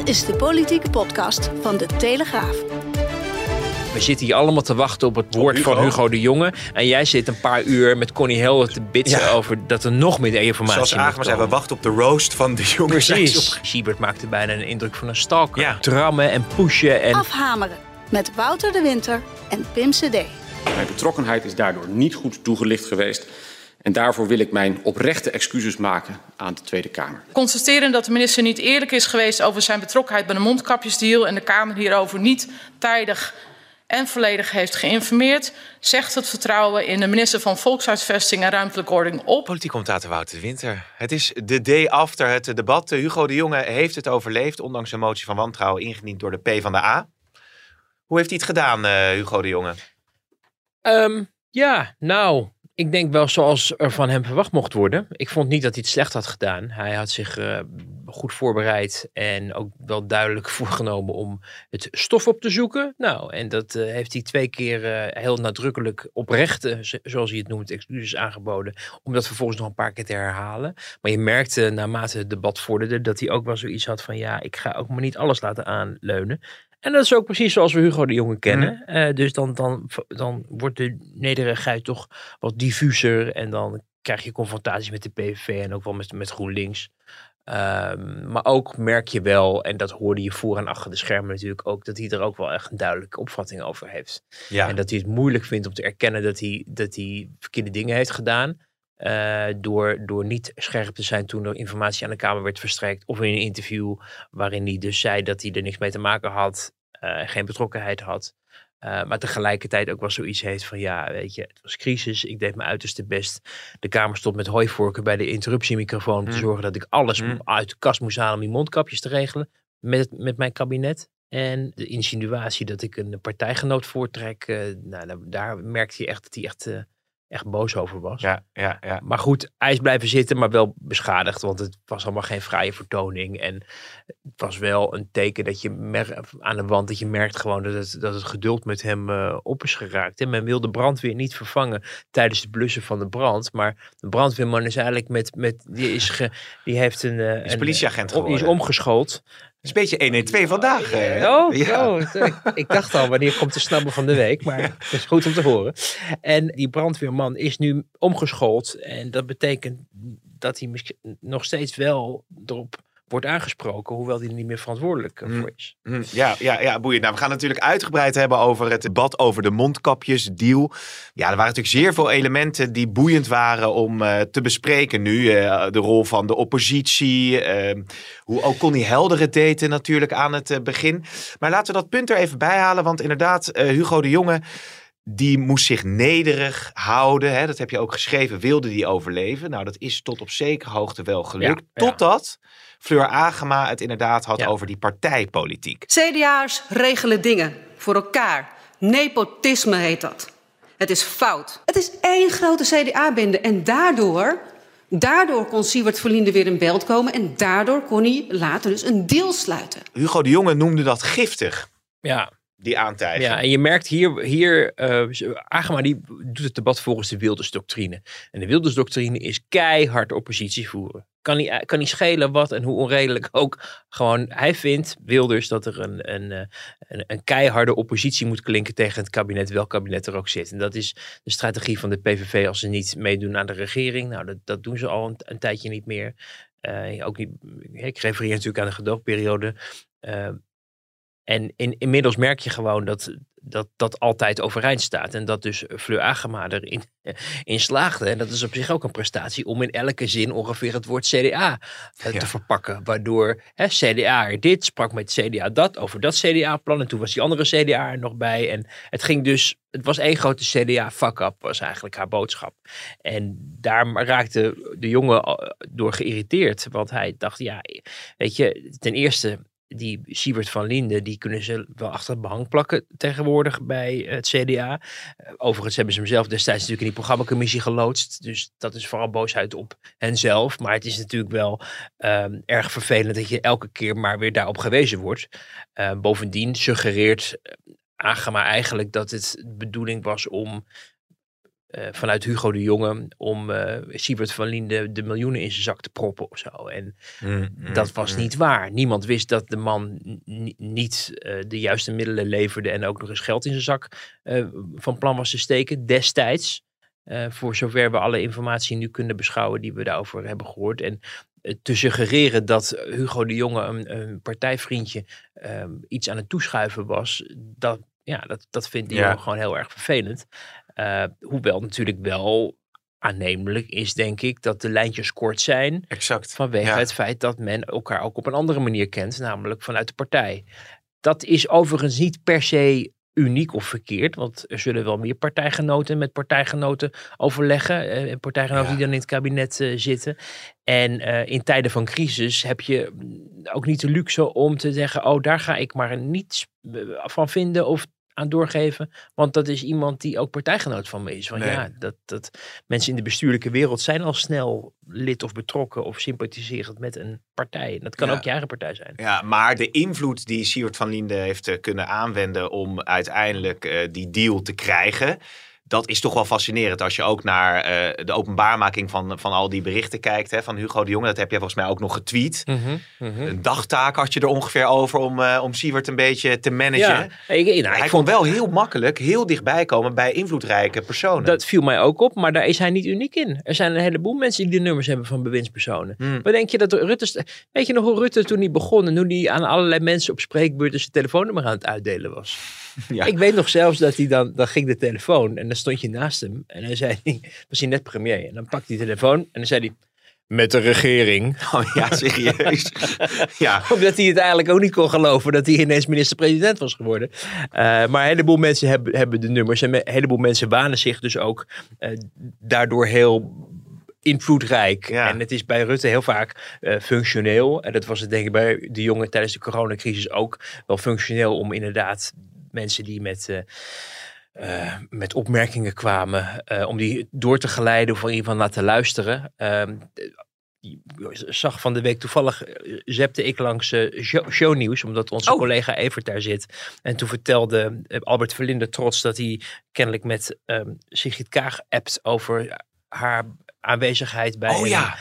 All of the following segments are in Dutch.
Dit is de politieke podcast van de Telegraaf. We zitten hier allemaal te wachten op het woord Hugo. van Hugo de Jonge. En jij zit een paar uur met Connie Helder te bitsen Ja. over dat er nog meer informatie Zoals moet Agema zei, we wachten op de roast van de jonge Precies. Siebert maakte bijna een indruk van een stalker. Ja. Trammen en pushen. En Afhameren met Wouter de Winter en Pim CD. Mijn betrokkenheid is daardoor niet goed toegelicht geweest. En daarvoor wil ik mijn oprechte excuses maken aan de Tweede Kamer. Constateren dat de minister niet eerlijk is geweest over zijn betrokkenheid bij de mondkapjesdeal en de Kamer hierover niet tijdig en volledig heeft geïnformeerd, zegt het vertrouwen in de minister van Volkshuisvesting en Ruimtelijke Ordening op. Politiek commentator Wouter de Winter. Het is de day after het debat. Hugo de Jonge heeft het overleefd, ondanks een motie van wantrouwen ingediend door de P van de A. Hoe heeft hij het gedaan, eh, Hugo de Jonge? Ehm, ja, nou, ik denk wel zoals er van hem verwacht mocht worden. Ik vond niet dat hij het slecht had gedaan. Hij had zich eh, goed voorbereid en ook wel duidelijk voorgenomen om het stof op te zoeken. Nou, en dat eh, heeft hij twee keer eh, heel nadrukkelijk oprechte, zoals hij het noemt, excuses aangeboden. Om dat vervolgens nog een paar keer te herhalen. Maar je merkte naarmate het debat vorderde dat hij ook wel zoiets had van ja, ik ga ook maar niet alles laten aanleunen. En dat is ook precies zoals we Hugo de Jonge kennen. Eh, dus dan, dan, dan wordt de nederigheid toch wat diffuser. En dan krijg je confrontaties met de PVV en ook wel met, met GroenLinks. Ehm, maar ook merk je wel, en dat hoorde je voor en achter de schermen natuurlijk ook, dat hij er ook wel echt een duidelijke opvatting over heeft. Ja, En dat hij het moeilijk vindt om te erkennen dat hij, dat hij verkeerde dingen heeft gedaan. eh, door, door niet scherp te zijn toen er informatie aan de Kamer werd verstrekt. Of in een interview waarin hij dus zei dat hij er niks mee te maken had. Eh, geen betrokkenheid had. eh, maar tegelijkertijd ook wel zoiets heeft van ja, weet je, het was crisis. Ik deed mijn uiterste best. De Kamer stond met hooivorken bij de interruptiemicrofoon om te Mm. zorgen dat ik alles Mm. uit de kast moest halen om die mondkapjes te regelen. Met, met mijn kabinet. En de insinuatie dat ik een partijgenoot voortrek, eh, nou, daar, merkte je echt dat hij echt, echt boos over was. ja, ja, ja. Maar goed, hij is blijven zitten, maar wel beschadigd, want het was allemaal geen vrije vertoning. En het was wel een teken dat je mer- aan de wand, dat je merkt gewoon dat het, dat het geduld met hem eh, op is geraakt. En men wil de brandweer niet vervangen tijdens het blussen van de brand. Maar de brandweerman is eigenlijk met, met die, is ge- die heeft een, eh, is een, politieagent eh, Die is geworden. omgeschoold. Is een beetje 112 vandaag. eh. Oh, ja. oh, ik, ik dacht al, wanneer komt de snabber van de week? Maar het is goed om te horen. En die brandweerman is nu omgeschoold. En dat betekent dat hij misschien nog steeds wel erop wordt aangesproken. Hoewel hij er niet meer verantwoordelijk eh, Hmm. voor is. Hm, Ja, ja, ja, boeiend. Nou, we gaan natuurlijk uitgebreid hebben over het debat over de mondkapjesdeal. Ja, er waren natuurlijk zeer veel elementen die boeiend waren om eh, te bespreken nu. Eh, de rol van de oppositie, eh, hoe ook Connie Helder het deed eh, natuurlijk aan het begin. Maar laten we dat punt er even bij halen, want inderdaad, Hugo de Jonge... Die moest zich nederig houden. Hè? Dat heb je ook geschreven. Wilde die overleven? Nou, dat is tot op zekere hoogte wel gelukt. Ja, ja. Fleur Agema het inderdaad had Ja. over die partijpolitiek. CDA's regelen dingen voor elkaar. Nepotisme heet dat. Het is fout. Het is één grote CDA-bende en daardoor, daardoor kon Siewert Verlinde weer in beeld komen en daardoor kon hij later dus een deal sluiten. Hugo de Jonge noemde dat giftig, Ja, die aantijging. ja, en je merkt hier, hier eh, Agema die doet het debat volgens de Wilders-doctrine. En de Wilders-doctrine is keihard oppositie voeren. Kan niet, kan niet schelen wat en hoe onredelijk ook. Gewoon, hij vindt, Wilders, dat er een, een, eh, een, een keiharde oppositie moet klinken tegen het kabinet, welk kabinet er ook zit. En dat is de strategie van de PVV als ze niet meedoen aan de regering. Nou, dat, dat doen ze al een, tijdje niet meer. Eh, ook niet, ik refereer natuurlijk aan de gedoogperiode. Eh, En in, inmiddels merk je gewoon dat dat, dat altijd overeind staat. En dat dus Fleur Agema erin in slaagde. En dat is op zich ook een prestatie om in elke zin ongeveer het woord CDA eh, te verpakken. Waardoor hè, CDA dit, sprak met CDA dat, over dat CDA-plan. En toen was die andere CDA er nog bij. En het ging dus, het was één grote CDA-fuck-up, was eigenlijk haar boodschap. En daar raakte de jongen eh, door geïrriteerd. Want hij dacht, ja, weet je, ten eerste die Siebert van Linde, die kunnen ze wel achter het behang plakken tegenwoordig bij het CDA. Eh, overigens hebben ze hem zelf destijds natuurlijk in die programmacommissie geloodst. Dus dat is vooral boosheid op henzelf. Maar het is natuurlijk wel ehm, erg vervelend dat je elke keer maar weer daarop gewezen wordt. Uh, bovendien suggereert uh, Agema eigenlijk dat het bedoeling was om uh, vanuit Hugo de Jonge om uh, Siebert van Linde de miljoenen in zijn zak te proppen of zo. En mm, mm, dat was mm. niet waar. Niemand wist dat de man niet uh, de juiste middelen leverde en ook nog eens geld in zijn zak van plan was te steken destijds. voor zover we alle informatie nu kunnen beschouwen die we daarover hebben gehoord. En te suggereren dat Hugo de Jonge een, een partijvriendje iets aan het toeschuiven was, dat, ja, dat, dat vindt hij ja. gewoon heel erg vervelend. Uh, hoewel natuurlijk wel aannemelijk is, denk ik, dat de lijntjes kort zijn. Exact. Vanwege het feit dat men elkaar ook op een andere manier kent, namelijk vanuit de partij. Dat is overigens niet per se uniek of verkeerd, want er zullen wel meer partijgenoten met partijgenoten overleggen. Eh, partijgenoten ja. die dan in het kabinet uh, zitten. En uh, in tijden van crisis heb je ook niet de luxe om te zeggen: Oh, daar ga ik maar niets van vinden of aan doorgeven. Want dat is iemand die ook partijgenoot van me is. Want nee. ja, dat, dat mensen in de bestuurlijke wereld zijn al snel lid of betrokken of sympathiserend met een partij. En dat kan ja. ook eigen partij zijn. Ja, maar de invloed die Siewert van Linde heeft uh, kunnen aanwenden om uiteindelijk uh, die deal te krijgen dat is toch wel fascinerend als je ook naar uh, de openbaarmaking van, van al die berichten kijkt. Hè, van Hugo de Jonge, dat heb jij volgens mij ook nog getweet. Mm -hmm, mm -hmm. Een dagtaak had je er ongeveer over om, uh, om Siewert een beetje te managen. Ja, ik, nou, hij ik kon wel heel makkelijk, heel dichtbij komen bij invloedrijke personen. Dat viel mij ook op, maar daar is hij niet uniek in. Er zijn een heleboel mensen die de nummers hebben van bewindspersonen. Mm. Wat denk je dat Rutte... Weet je nog hoe Rutte toen hij begon en toen hij aan allerlei mensen op spreekbeurten zijn telefoonnummer aan het uitdelen was? Ja. Ik weet nog zelfs dat hij dan, dan ging de telefoon en dan stond je naast hem. En dan zei hij, was hij net premier. En dan pakte hij de telefoon en dan zei hij, met de regering. Oh ja, serieus. ja. Omdat hij het eigenlijk ook niet kon geloven dat hij ineens minister-president was geworden. Uh, maar een heleboel mensen hebben, hebben de nummers. En een heleboel mensen wanen zich dus ook uh, daardoor heel invloedrijk. Ja. En het is bij Rutte heel vaak uh, functioneel. En dat was het denk ik bij de jongen tijdens de coronacrisis ook wel functioneel om inderdaad mensen die met, uh, uh, met opmerkingen kwamen, uh, om die door te geleiden of in ieder geval naar te luisteren. zag van de week toevallig, zepte ik langs show, shownieuws, omdat onze oh. collega Evert daar zit. En toen vertelde Albert Verlinde trots dat hij kennelijk met um, Sigrid Kaag appt over haar aanwezigheid bij oh, ja.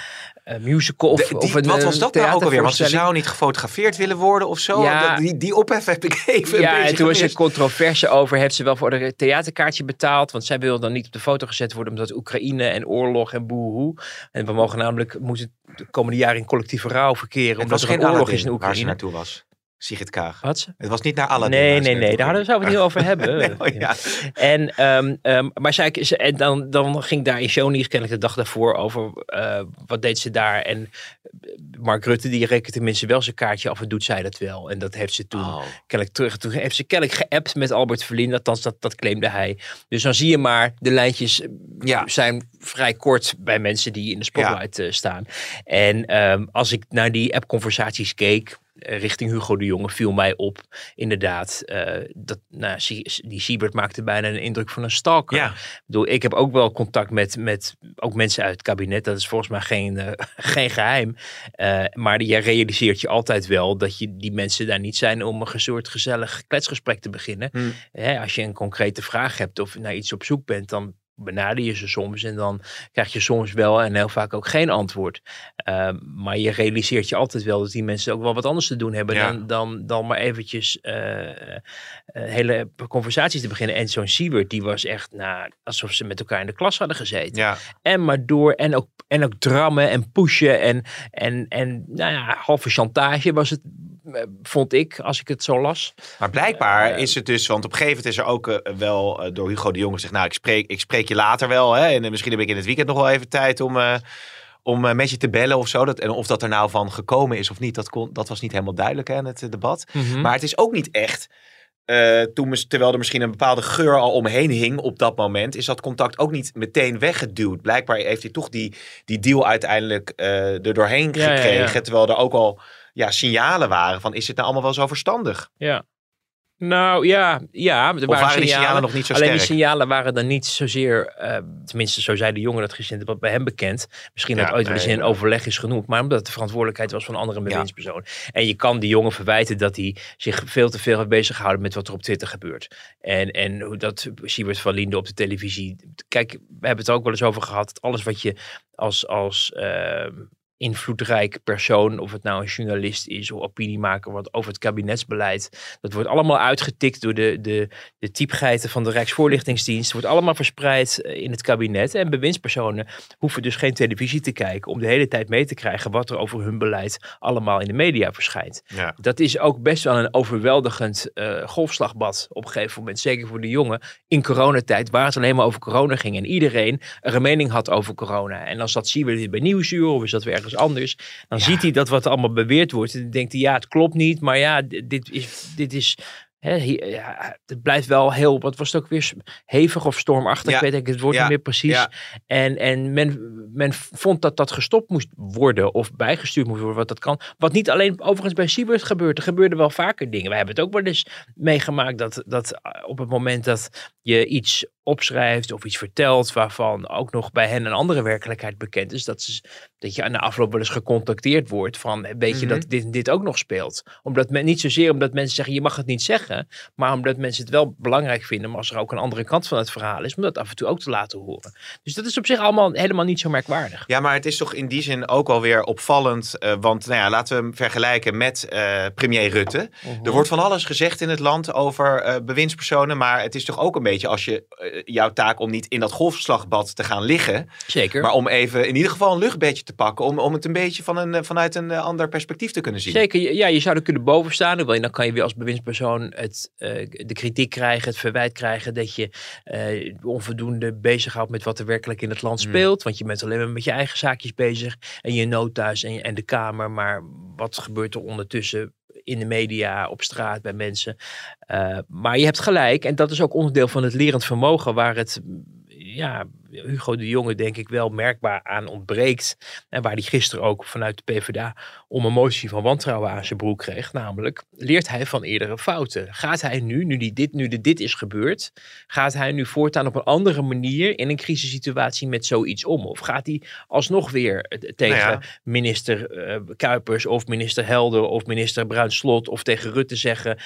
Een, een musical of, de, die, of een Wat was dat nou ook alweer? Want ze zou niet gefotografeerd willen worden of zo? Ja. Die, die ophef heb ik even Ja, en toen was er controverse over. Heeft ze wel voor een theaterkaartje betaald? Want zij wil dan niet op de foto gezet worden omdat Oekraïne en oorlog en boehoe. En we mogen namelijk, moeten de komende jaren in collectieve rouw verkeren. Omdat was er geen een oorlog is in waar Oekraïne. ze naartoe was. Sigrid Kaag. Wat? Het was niet naar Aladdin. Nee, nee, nee. Daar hadden we het niet over hebben. nee, oh, ja. En, um, um, maar zij, en dan, dan ging daar in shownieuws kennelijk de dag daarvoor over uh, wat deed ze daar. En Mark Rutte die rekent tenminste wel zijn kaartje af en doet zij dat wel. En dat heeft ze toen oh. kennelijk terug. Toen heeft ze kennelijk geappt met Albert Verlin. Althans, dat, dat claimde hij. Dus dan zie je maar, de lijntjes ja. zijn vrij kort bij mensen die in de spotlight ja. staan. En um, als ik naar die app-conversaties keek richting Hugo de Jonge viel mij op. Inderdaad, uh, dat, nou, die Siebert maakte bijna een indruk van een stalker. Ja. Ik, bedoel, ik heb ook wel contact met, met ook mensen uit het kabinet. Dat is volgens mij geen, uh, geen geheim. Uh, maar je realiseert je altijd wel dat je die mensen daar niet zijn om een soort gezellig kletsgesprek te beginnen. Hmm. Hè, als je een concrete vraag hebt of naar iets op zoek bent, dan benader je ze soms en dan krijg je soms wel en heel vaak ook geen antwoord. Uh, maar je realiseert je altijd wel dat die mensen ook wel wat anders te doen hebben ja. dan, dan, dan maar eventjes uh, uh, hele conversaties te beginnen. En zo'n Siebert, die was echt nou, alsof ze met elkaar in de klas hadden gezeten. Ja. En maar door en ook, en ook drammen en pushen en, en, en nou ja, halve chantage was het eh, vond ik, als ik het zo las. Maar blijkbaar Eh, is het dus, want op een gegeven moment is er ook eh, wel eh, door Hugo de Jonge gezegd, nou ik spreek, ik spreek je later wel hè, en misschien heb ik in het weekend nog wel even tijd om, eh, om met je te bellen of zo. Dat, en of dat er nou van gekomen is of niet, dat, kon, dat was niet helemaal duidelijk hè, in het debat. Mhm. Maar het is ook niet echt. eh, toen, terwijl er misschien een bepaalde geur al omheen hing op dat moment, is dat contact ook niet meteen weggeduwd. Blijkbaar heeft hij toch die, die deal uiteindelijk eh, er doorheen Ja, ja, ja. gekregen. Terwijl er ook al ja, signalen waren van is het nou allemaal wel zo verstandig? Ja. Nou ja, ja. Er Of waren die signalen nog niet zo Alleen sterk? die signalen waren dan niet zozeer, eh, tenminste zo zei de jongen dat gisteren wat bij hem bekend. Misschien Ja, dat ooit wel eens overleg is genoemd, maar omdat het de verantwoordelijkheid was van een andere bewindspersoon. En je kan die jongen verwijten dat hij zich veel te veel heeft bezig gehouden met wat er op Twitter gebeurt. En, en hoe dat Siebert van Linde op de televisie. Kijk, we hebben het er ook wel eens over gehad. dat Alles wat je als, als eh, invloedrijk persoon, of het nou een journalist is of opiniemaker, wat over het kabinetsbeleid, dat wordt allemaal uitgetikt door de, de, de typgeiten van de Rijksvoorlichtingsdienst. Het wordt allemaal verspreid eh, in het kabinet. En bewindspersonen hoeven dus geen televisie te kijken om de hele tijd mee te krijgen wat er over hun beleid allemaal in de media verschijnt. Ja. Dat is ook best wel een overweldigend eh, golfslagbad op een gegeven moment. Zeker voor de jongen in coronatijd, waar het alleen maar over corona ging. En iedereen er een mening had over corona. En dan zat Siebert weer bij Nieuwsuur of is dat weer ergens anders. Dan ziet hij dat wat allemaal beweerd wordt. En dan denkt hij, ja, het klopt niet. Maar ja, dit is... Dit is Hè, hier- ja, het blijft wel heel, wat was het ook weer, hevig of stormachtig, Ja. ik weet ik het woord Ja. niet meer precies. En, en men, men vond dat dat gestopt moest worden of bijgestuurd moest worden, wat dat kan. Wat niet alleen overigens bij Siebert gebeurt, er gebeurden wel vaker dingen. We hebben het ook wel eens meegemaakt dat, dat eh, op het moment dat je iets opschrijft of iets vertelt waarvan ook nog bij hen een andere werkelijkheid bekend is, dat, ze, dat je aan de afloop wel eens gecontacteerd wordt van, weet je Mhm. dat dit en dit ook nog speelt? Omdat men, niet zozeer omdat mensen zeggen, je mag het niet zeggen, maar omdat mensen het wel belangrijk vinden, maar als er ook een andere kant van het verhaal is, om dat af en toe ook te laten horen. Dus dat is op zich allemaal helemaal niet zo merkwaardig. Ja, maar het is toch in die zin ook wel weer opvallend. eh, want nou ja, laten we hem vergelijken met eh, premier Rutte. Er wordt van alles gezegd in het land over eh, bewindspersonen. Maar het is toch ook een beetje als je eh, jouw taak om niet in dat golfslagbad te gaan liggen. Zeker. Maar om even in ieder geval een luchtbedje te pakken. Om, om het een beetje van een, eh, vanuit een eh, ander perspectief te kunnen zien. Zeker, ja, je zou er kunnen boven staan. Dan dan kan je weer als bewindspersoon het, eh, de kritiek krijgen, het verwijt krijgen dat je eh, onvoldoende bezighoudt met wat er werkelijk in het land Hmm. speelt. Want je bent alleen maar met je eigen zaakjes bezig en je nood thuis en, en de Kamer. Maar wat gebeurt er ondertussen in de media, op straat, bij mensen? Eh, maar je hebt gelijk en dat is ook onderdeel van het lerend vermogen waar het... Ja, Hugo de Jonge denk ik wel merkbaar aan ontbreekt. En waar hij gisteren ook vanuit de PvdA om een motie van wantrouwen aan zijn broek kreeg. Namelijk, leert hij van eerdere fouten? Gaat hij nu, nu, die dit, nu de dit is gebeurd, gaat hij nu voortaan op een andere manier in een crisissituatie met zoiets om? Of gaat hij alsnog weer eh, tegen Nou ja. minister eh, Kuipers of minister Helder of minister Bruinslot of tegen Rutte zeggen,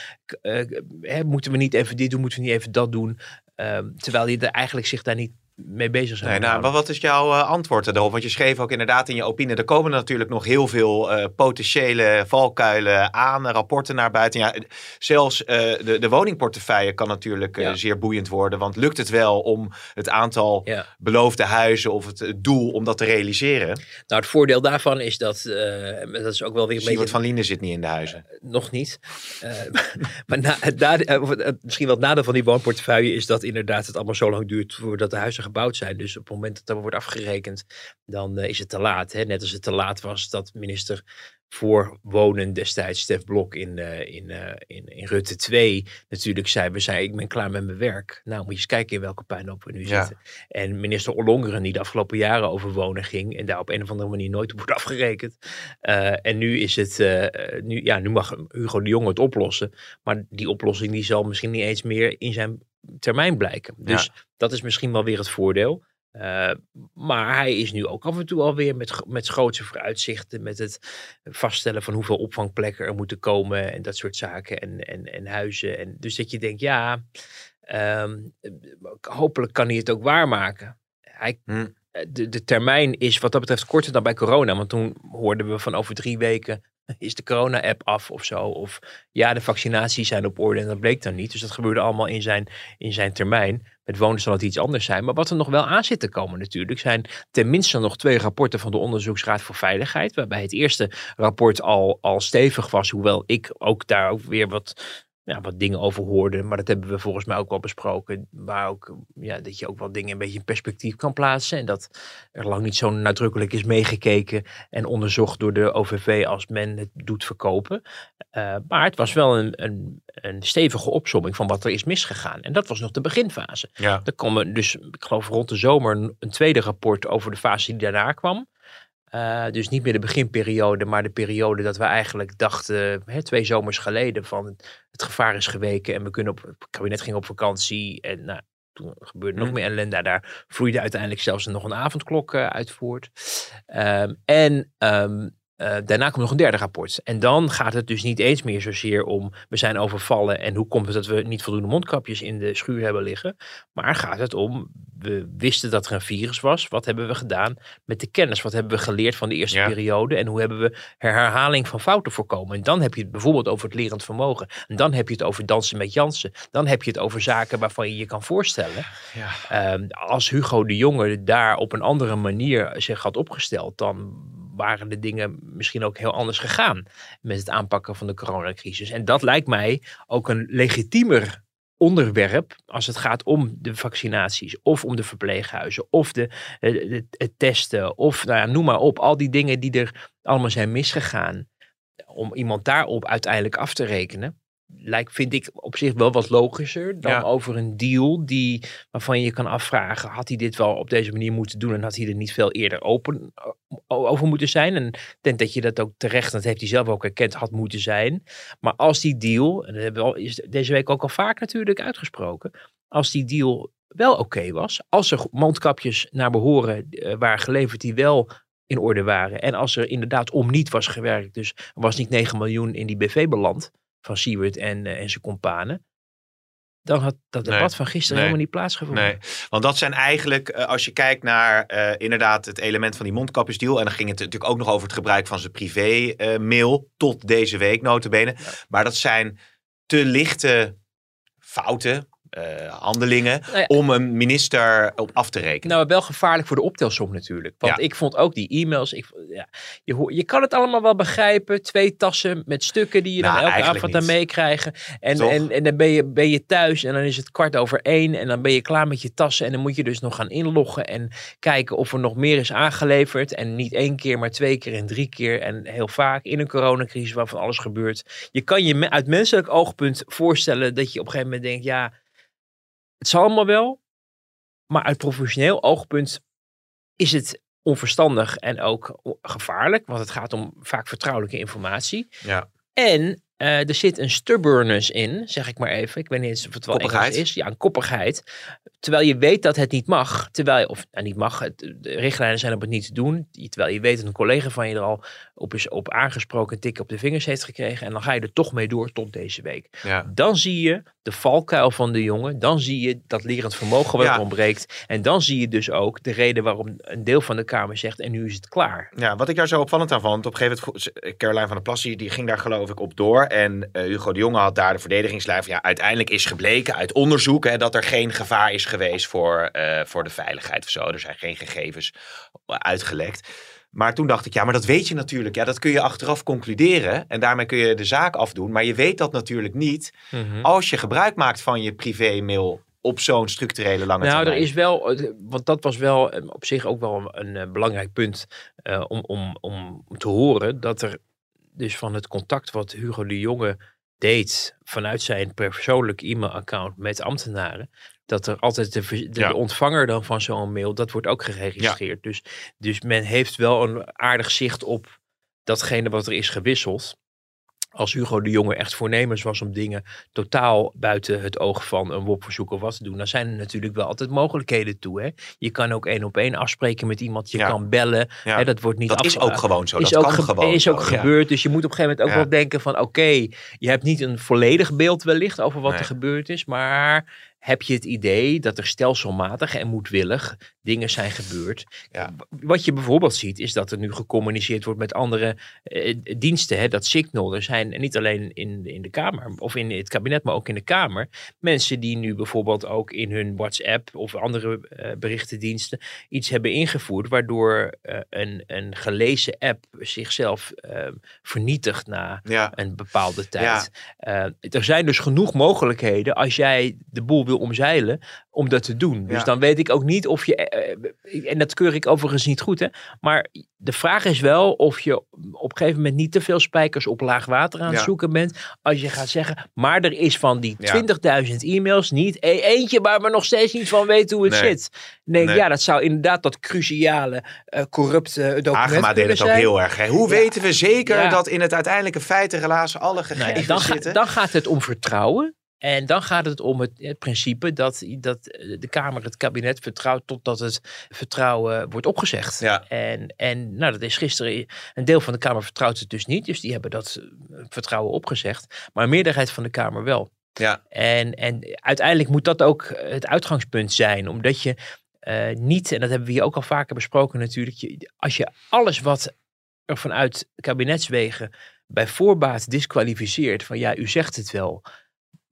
eh, hè, moeten we niet even dit doen, moeten we niet even dat doen? Ehm, terwijl hij er eigenlijk zich daar niet mee bezig zou Nee, nou, maar wat is jouw eh, antwoord erop? Want je schreef ook inderdaad in je opinie, er komen natuurlijk nog heel veel eh, potentiële valkuilen aan, rapporten naar buiten. Ja, zelfs eh, de, de woningportefeuille kan natuurlijk Ja. zeer boeiend worden. Want lukt het wel om het aantal Ja. beloofde huizen of het, doel om dat te realiseren? Nou, het voordeel daarvan is dat, dat is ook wel weer een beetje... van Lienen zit niet in de huizen. Nog niet. Maar na, het- misschien wel het nadeel van die woonportefeuille is dat inderdaad het allemaal zo lang duurt voordat de huizen gebouwd zijn. Dus op het moment dat er wordt afgerekend, dan eh, is het te laat. Hè? Net als het te laat was dat minister voor wonen destijds, Stef Blok in, eh, in, eh, in, in Rutte 2, natuurlijk zei, we zijn, ik ben klaar met mijn werk. Nou, moet je eens kijken in welke puinhoop we nu Ja. zitten. En minister Ollongeren, die de afgelopen jaren over wonen ging en daar op een of andere manier nooit op wordt afgerekend. En nu is het, nu, ja, nu mag Hugo de Jonge het oplossen. Maar die oplossing die zal misschien niet eens meer in zijn termijn blijken. Dus dat is misschien wel weer het voordeel. Eh, maar hij is nu ook af en toe alweer met, met grootse vooruitzichten. Met het vaststellen van hoeveel opvangplekken er moeten komen. En dat soort zaken. En, en, en huizen. En dus dat je denkt, ja, ehm, hopelijk kan hij het ook waarmaken. Hij, Hmm. de, de termijn is wat dat betreft korter dan bij corona. Want toen hoorden we van over drie weken is de corona-app af of zo. Of ja, de vaccinaties zijn op orde en dat bleek dan niet. Dus dat gebeurde allemaal in zijn, in zijn termijn. Met wonen zal het iets anders zijn. Maar wat er nog wel aan zit te komen natuurlijk, zijn tenminste nog twee rapporten van de Onderzoeksraad voor Veiligheid. Waarbij het eerste rapport al, al stevig was, hoewel ik ook daar ook weer wat ja, wat dingen over hoorde. Maar dat hebben we volgens mij ook wel besproken. Waar ook, ja, dat je ook wel dingen een beetje in perspectief kan plaatsen. En dat er lang niet zo nadrukkelijk is meegekeken en onderzocht door de OVV als men het doet verkopen. Uh, maar het was wel een, een, een stevige opsomming van wat er is misgegaan. En dat was nog de beginfase. Ja. Er kwam dus, ik geloof rond de zomer, een tweede rapport over de fase die daarna kwam. Uh, dus niet meer de beginperiode, maar de periode dat we eigenlijk dachten, hè, twee zomers geleden, van het gevaar is geweken en we kunnen op, het kabinet ging op vakantie en nou, toen gebeurde nog meer ellende. Daar vloeide uiteindelijk zelfs nog een avondklok uh, uit voort. Um, en um, uh, daarna komt nog een derde rapport. En dan gaat het dus niet eens meer zozeer om we zijn overvallen en hoe komt het dat we niet voldoende mondkapjes in de schuur hebben liggen. Maar gaat het om we wisten dat er een virus was. Wat hebben we gedaan met de kennis? Wat hebben we geleerd van de eerste Ja. periode? En hoe hebben we herhaling van fouten voorkomen? En dan heb je het bijvoorbeeld over het lerend vermogen. En dan heb je het over dansen met Jansen. Dan heb je het over zaken waarvan je je kan voorstellen. Ja. Ehm, als Hugo de Jonge daar op een andere manier zich had opgesteld, dan waren de dingen misschien ook heel anders gegaan met het aanpakken van de coronacrisis. En dat lijkt mij ook een legitiemer onderwerp als het gaat om de vaccinaties of om de verpleeghuizen of de, eh, het, het testen of nou ja, noem maar op, al die dingen die er allemaal zijn misgegaan. Om iemand daarop uiteindelijk af te rekenen, lijkt, vind ik op zich wel wat logischer dan Ja. over een deal die, waarvan je je kan afvragen, had hij dit wel op deze manier moeten doen en had hij er niet veel eerder open over moeten zijn? En ik denk dat je dat ook terecht, dat heeft hij zelf ook erkend, had moeten zijn. Maar als die deal, en dat hebben we al, is deze week ook al vaak natuurlijk uitgesproken, als die deal wel oké was, als er mondkapjes naar behoren eh, waren geleverd die wel in orde waren en als er inderdaad om niet was gewerkt, dus er was niet 9 miljoen in die BV beland van Siewert en, eh, en zijn companen, dan had dat Nee. debat van gisteren Nee. helemaal niet plaatsgevonden. Nee, want dat zijn eigenlijk, eh, als je kijkt naar eh, inderdaad het element van die mondkapjesdeal. En dan ging het natuurlijk ook nog over het gebruik van zijn privé-mail tot deze week notabene. Maar dat zijn te lichte fouten, eh, handelingen, Nou ja. om een minister op af te rekenen. Nou, wel gevaarlijk voor de optelsom natuurlijk. Want Ja. ik vond ook die e-mails. Ik, ja, je, hoor- je kan het allemaal wel begrijpen. Twee tassen met stukken die je Nou, dan elke eigenlijk avond aan meekrijgen. En, Toch? en, en dan ben je, ben je thuis en dan is het kwart over één. En dan ben je klaar met je tassen. En dan moet je dus nog gaan inloggen en kijken of er nog meer is aangeleverd. En niet één keer, maar twee keer en drie keer. En heel vaak in een coronacrisis waarvan alles gebeurt. Je kan je uit menselijk oogpunt voorstellen dat je op een gegeven moment denkt... ja, het zal allemaal wel. Maar uit professioneel oogpunt is het onverstandig en ook gevaarlijk. Want het gaat om vaak vertrouwelijke informatie. Ja. En eh, er zit een stubbornness in, zeg ik maar even. Ik weet niet eens of het wel Koppigheid. Engels is. Ja, een koppigheid. Terwijl je weet dat het niet mag. Terwijl je, of nou, niet mag, het, de richtlijnen zijn om het niet te doen. Terwijl je weet dat een collega van je er al op is op aangesproken, tik op de vingers heeft gekregen. En dan ga je er toch mee door tot deze week. Ja. Dan zie je de valkuil van de jongen. Dan zie je dat lerend vermogen wat Ja. ontbreekt. En dan zie je dus ook de reden waarom een deel van de Kamer zegt en nu is het klaar. Ja, wat ik daar zo opvallend aan vond, op een gegeven moment, Caroline van der Plas, die die ging daar geloof ik op door. En eh, Hugo de Jonge had daar de verdedigingslijn van, ja, uiteindelijk is gebleken uit onderzoek hè, dat er geen gevaar is geweest voor, eh, voor de veiligheid of zo. Er zijn geen gegevens uitgelekt. Maar toen dacht ik, ja, maar dat weet je natuurlijk. Ja, dat kun je achteraf concluderen en daarmee kun je de zaak afdoen. Maar je weet dat natuurlijk niet als je gebruik maakt van je privé-mail op zo'n structurele lange Nou, er is wel, eh, want dat was wel eh, op zich ook wel een eh, belangrijk punt eh, om, om, om te horen. Dat er dus van het contact wat Hugo de Jonge deed vanuit zijn persoonlijk e-mailaccount met ambtenaren. Dat er altijd de, ver- de, Ja. de ontvanger dan van zo'n mail, dat wordt ook geregistreerd. Dus, dus men heeft wel een aardig zicht op datgene wat er is gewisseld. Als Hugo de Jonge echt voornemens was om dingen totaal buiten het oog van een WOP-verzoek of wat te doen, dan zijn er natuurlijk wel altijd mogelijkheden toe. Hè? Je kan ook één op één afspreken met iemand, je Ja. kan bellen. Ja. Hè, dat wordt niet dat is ook gewoon zo. is dat ook, kan ge- gewoon is ook zo, ja. gebeurd. Dus je moet op een gegeven moment ook wel denken van oké, je hebt niet een volledig beeld wellicht over wat Nee. er gebeurd is, maar heb je het idee dat er stelselmatig en moedwillig dingen zijn gebeurd. Ja. Wat je bijvoorbeeld ziet, is dat er nu gecommuniceerd wordt met andere eh, diensten. Hè, dat Signal, er zijn niet alleen in, in de Kamer of in het kabinet, maar ook in de Kamer. Mensen die nu bijvoorbeeld ook in hun WhatsApp of andere eh, berichtendiensten iets hebben ingevoerd, waardoor eh, een, een gelezen app zichzelf vernietigt na Ja. een bepaalde tijd. Er zijn dus genoeg mogelijkheden als jij de boel wil omzeilen om dat te doen. Dus dan weet ik ook niet of je, en dat keur ik overigens niet goed hè, maar de vraag is wel of je op een gegeven moment niet te veel spijkers op laag water aan het Ja. zoeken bent. Als je gaat zeggen, maar er is van die Ja. 20.000 e-mails niet e- eentje waar we nog steeds niet van weten hoe het Nee. zit. Nee, Nee. ja, dat zou inderdaad dat cruciale, eh, corrupte document Agema deed het ook zijn. heel erg. Hè? Hoe Ja. weten we zeker dat in het uiteindelijke feitenrelaas alle Nou gegevens ja, dan, ga- zitten? dan gaat het om vertrouwen. En dan gaat het om het, het principe dat, dat de Kamer het kabinet vertrouwt totdat het vertrouwen wordt opgezegd. Ja. En, en nou, dat is gisteren. Een deel van de Kamer vertrouwt het dus niet. Dus die hebben dat eh, vertrouwen opgezegd. Maar een meerderheid van de Kamer wel. Ja. En, en uiteindelijk moet dat ook het uitgangspunt zijn. Omdat je eh, niet, en dat hebben we hier ook al vaker besproken natuurlijk. Je, als je alles wat er vanuit kabinetswegen bij voorbaat disqualificeert. Van ja, u zegt het wel.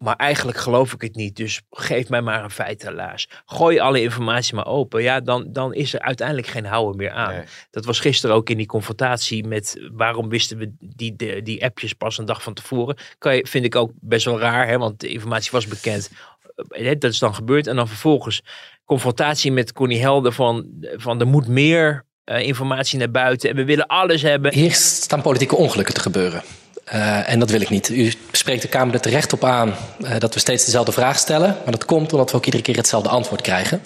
Maar eigenlijk geloof ik het niet. Dus geef mij maar een feitenlaas. Gooi alle informatie maar open. Ja, dan, dan is er uiteindelijk geen houden meer aan. Nee. Dat was gisteren ook in die confrontatie met waarom wisten we die, die, die appjes pas een dag van tevoren. Kan je, vind ik ook best wel raar, hè, want de informatie was bekend. Eh, Dat is dan gebeurd. En dan vervolgens confrontatie met Connie Helder van, van er moet meer eh, informatie naar buiten. En we willen alles hebben. Hier staan politieke ongelukken te gebeuren. Uh, en dat wil ik niet. U spreekt de Kamer er terecht op aan uh, dat we steeds dezelfde vraag stellen. Maar dat komt omdat we ook iedere keer hetzelfde antwoord krijgen.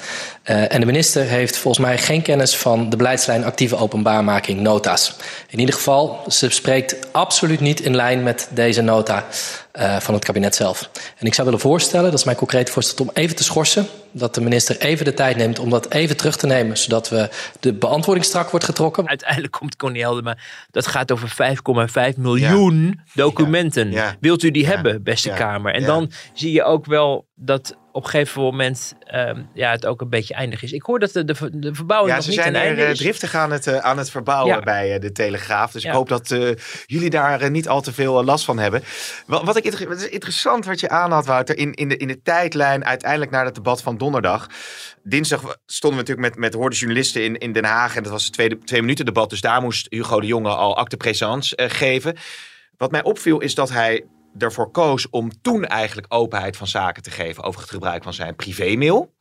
Uh, en de minister heeft volgens mij geen kennis van de beleidslijn actieve openbaarmaking nota's. In ieder geval, ze spreekt absoluut niet in lijn met deze nota uh, van het kabinet zelf. En ik zou willen voorstellen, dat is mijn concrete voorstel, om even te schorsen. Dat de minister even de tijd neemt om dat even terug te nemen. Zodat we de beantwoording strak wordt getrokken. Uiteindelijk komt Connie Helder, maar dat gaat over 5,5 miljoen ja. documenten. Ja. Ja. Wilt u die hebben, beste Ja. Kamer? En Ja. dan zie je ook wel dat op een gegeven moment um, ja, het ook een beetje eindig is. Ik hoor dat de, de, de verbouwing Ja, nog ze niet zijn ten er einde eh, driftig aan het, eh, aan het verbouwen Ja. bij eh, de Telegraaf. Dus Ja. ik hoop dat jullie daar niet al te veel last van hebben. Wat, wat ik inter- wat is interessant wat je aanhad, Wouter, in, in, de, in de tijdlijn uiteindelijk naar het debat van donderdag. Dinsdag stonden we natuurlijk met, met hoorde journalisten in, in Den Haag. En dat was het tweede, twee minuten debat. Dus daar moest Hugo de Jonge al acte présence geven. Wat mij opviel is dat hij ervoor koos om toen eigenlijk openheid van zaken te geven over het gebruik van zijn privémail.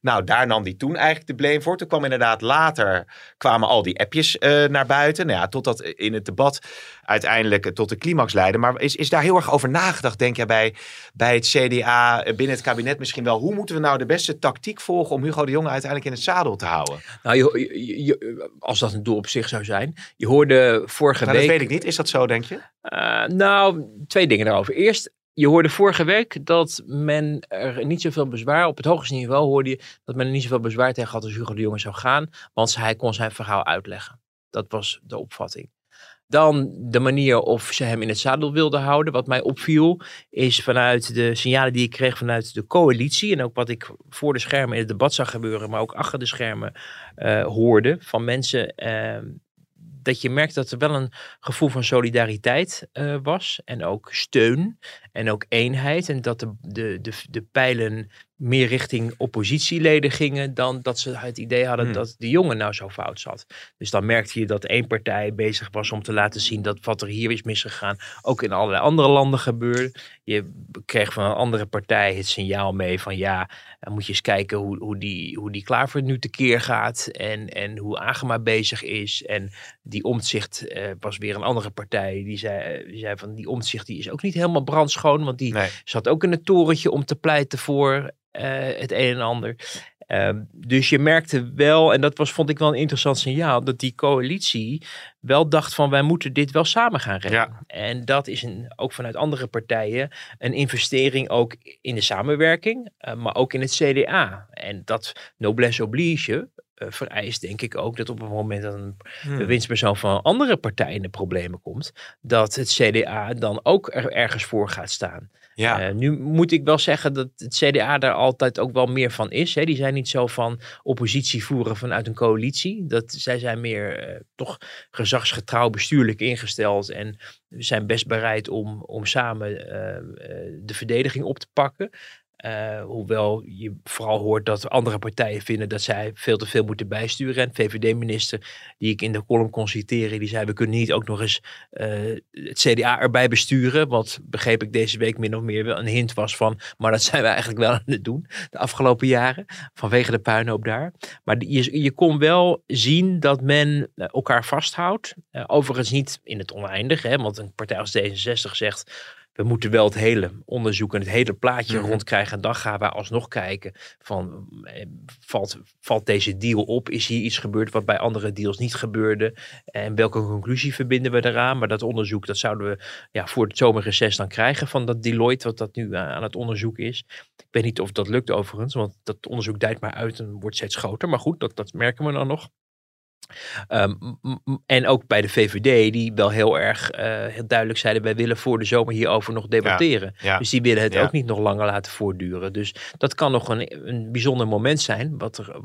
Nou, daar nam hij toen eigenlijk de blame voor. Toen kwam inderdaad later, kwamen al die appjes eh, naar buiten. Nou ja, totdat in het debat uiteindelijk eh, tot de climax leidde. Maar is, is daar heel erg over nagedacht, denk jij, bij, bij het CDA, eh, binnen het kabinet misschien wel. Hoe moeten we nou de beste tactiek volgen om Hugo de Jonge uiteindelijk in het zadel te houden? Nou, je, je- je- als dat een doel op zich zou zijn. Je hoorde vorige Nou, week... dat weet ik niet. Is dat zo, denk je? Eh, nou, twee dingen daarover. Eerst, je hoorde vorige week dat men er niet zoveel bezwaar, op het hoogste niveau hoorde je dat men er niet zoveel bezwaar tegen had als Hugo de Jonge zou gaan, want hij kon zijn verhaal uitleggen. Dat was de opvatting. Dan de manier of ze hem in het zadel wilden houden. Wat mij opviel is vanuit de signalen die ik kreeg vanuit de coalitie. En ook wat ik voor de schermen in het debat zag gebeuren, maar ook achter de schermen eh, hoorde van mensen. eh, dat je merkt dat er wel een gevoel van solidariteit eh, was. En ook steun. En ook eenheid. En dat de, de, de, de pijlen meer richting oppositieleden gingen. dan dat ze het idee hadden Hmm. dat de jongen nou zo fout zat. Dus dan merkte je dat één partij bezig was om te laten zien dat wat er hier is misgegaan. ook in allerlei andere landen gebeurde. Je kreeg van een andere partij het signaal mee van ja. dan moet je eens kijken hoe, hoe, die, hoe die Klaver nu tekeer gaat. En, en hoe Agema bezig is. En die omzicht eh, was weer een andere partij. Die zei, die zei van die omzicht die is ook niet helemaal brandschoon. Want die Nee. zat ook in het torentje om te pleiten voor eh, het een en ander. Ehm, dus je merkte wel, en dat was, vond ik wel een interessant signaal, dat die coalitie wel dacht van wij moeten dit wel samen gaan redden. Ja. En dat is een, ook vanuit andere partijen een investering ook in de samenwerking, eh, maar ook in het CDA. En dat noblesse oblige, uh, vereist, denk ik ook, dat op het moment dat een Hmm. bewindspersoon van een andere partij in de problemen komt, dat het CDA dan ook er ergens voor gaat staan. Ja. Uh, nu moet ik wel zeggen dat het CDA daar altijd ook wel meer van is. Hè. Die zijn niet zo van oppositie voeren vanuit een coalitie. Dat, zij zijn meer uh, toch gezagsgetrouw bestuurlijk ingesteld en zijn best bereid om, om samen uh, de verdediging op te pakken. Uh, hoewel je vooral hoort dat andere partijen vinden dat zij veel te veel moeten bijsturen. En VVD-minister, die ik in de column kon die zei: We kunnen niet ook nog eens uh, het CDA erbij besturen. Wat begreep ik deze week min of meer wel een hint was van. Maar dat zijn we eigenlijk wel aan het doen de afgelopen jaren. Vanwege de puinhoop daar. Maar je, je kon wel zien dat men elkaar vasthoudt. Overigens niet in het oneindige, hè, want een partij als D66 zegt we moeten wel het hele onderzoek en het hele plaatje Mhm. mm-hmm. rondkrijgen. En dan gaan we alsnog kijken van, eh, valt, valt deze deal op? Is hier iets gebeurd wat bij andere deals niet gebeurde? En welke conclusie verbinden we eraan? Maar dat onderzoek, dat zouden we ja, voor het zomerreces dan krijgen van dat Deloitte, wat dat nu uh, aan het onderzoek is. Ik weet niet of dat lukt overigens, want dat onderzoek dijt maar uit en wordt steeds groter. Maar goed, dat, dat merken we dan nog. Um, en ook bij de VVD, die wel heel erg uh, heel duidelijk zeiden: wij willen voor de zomer hierover nog debatteren. Ja, ja, dus die willen het ja. ook niet nog langer laten voortduren. Dus dat kan nog een, een bijzonder moment zijn, wat er,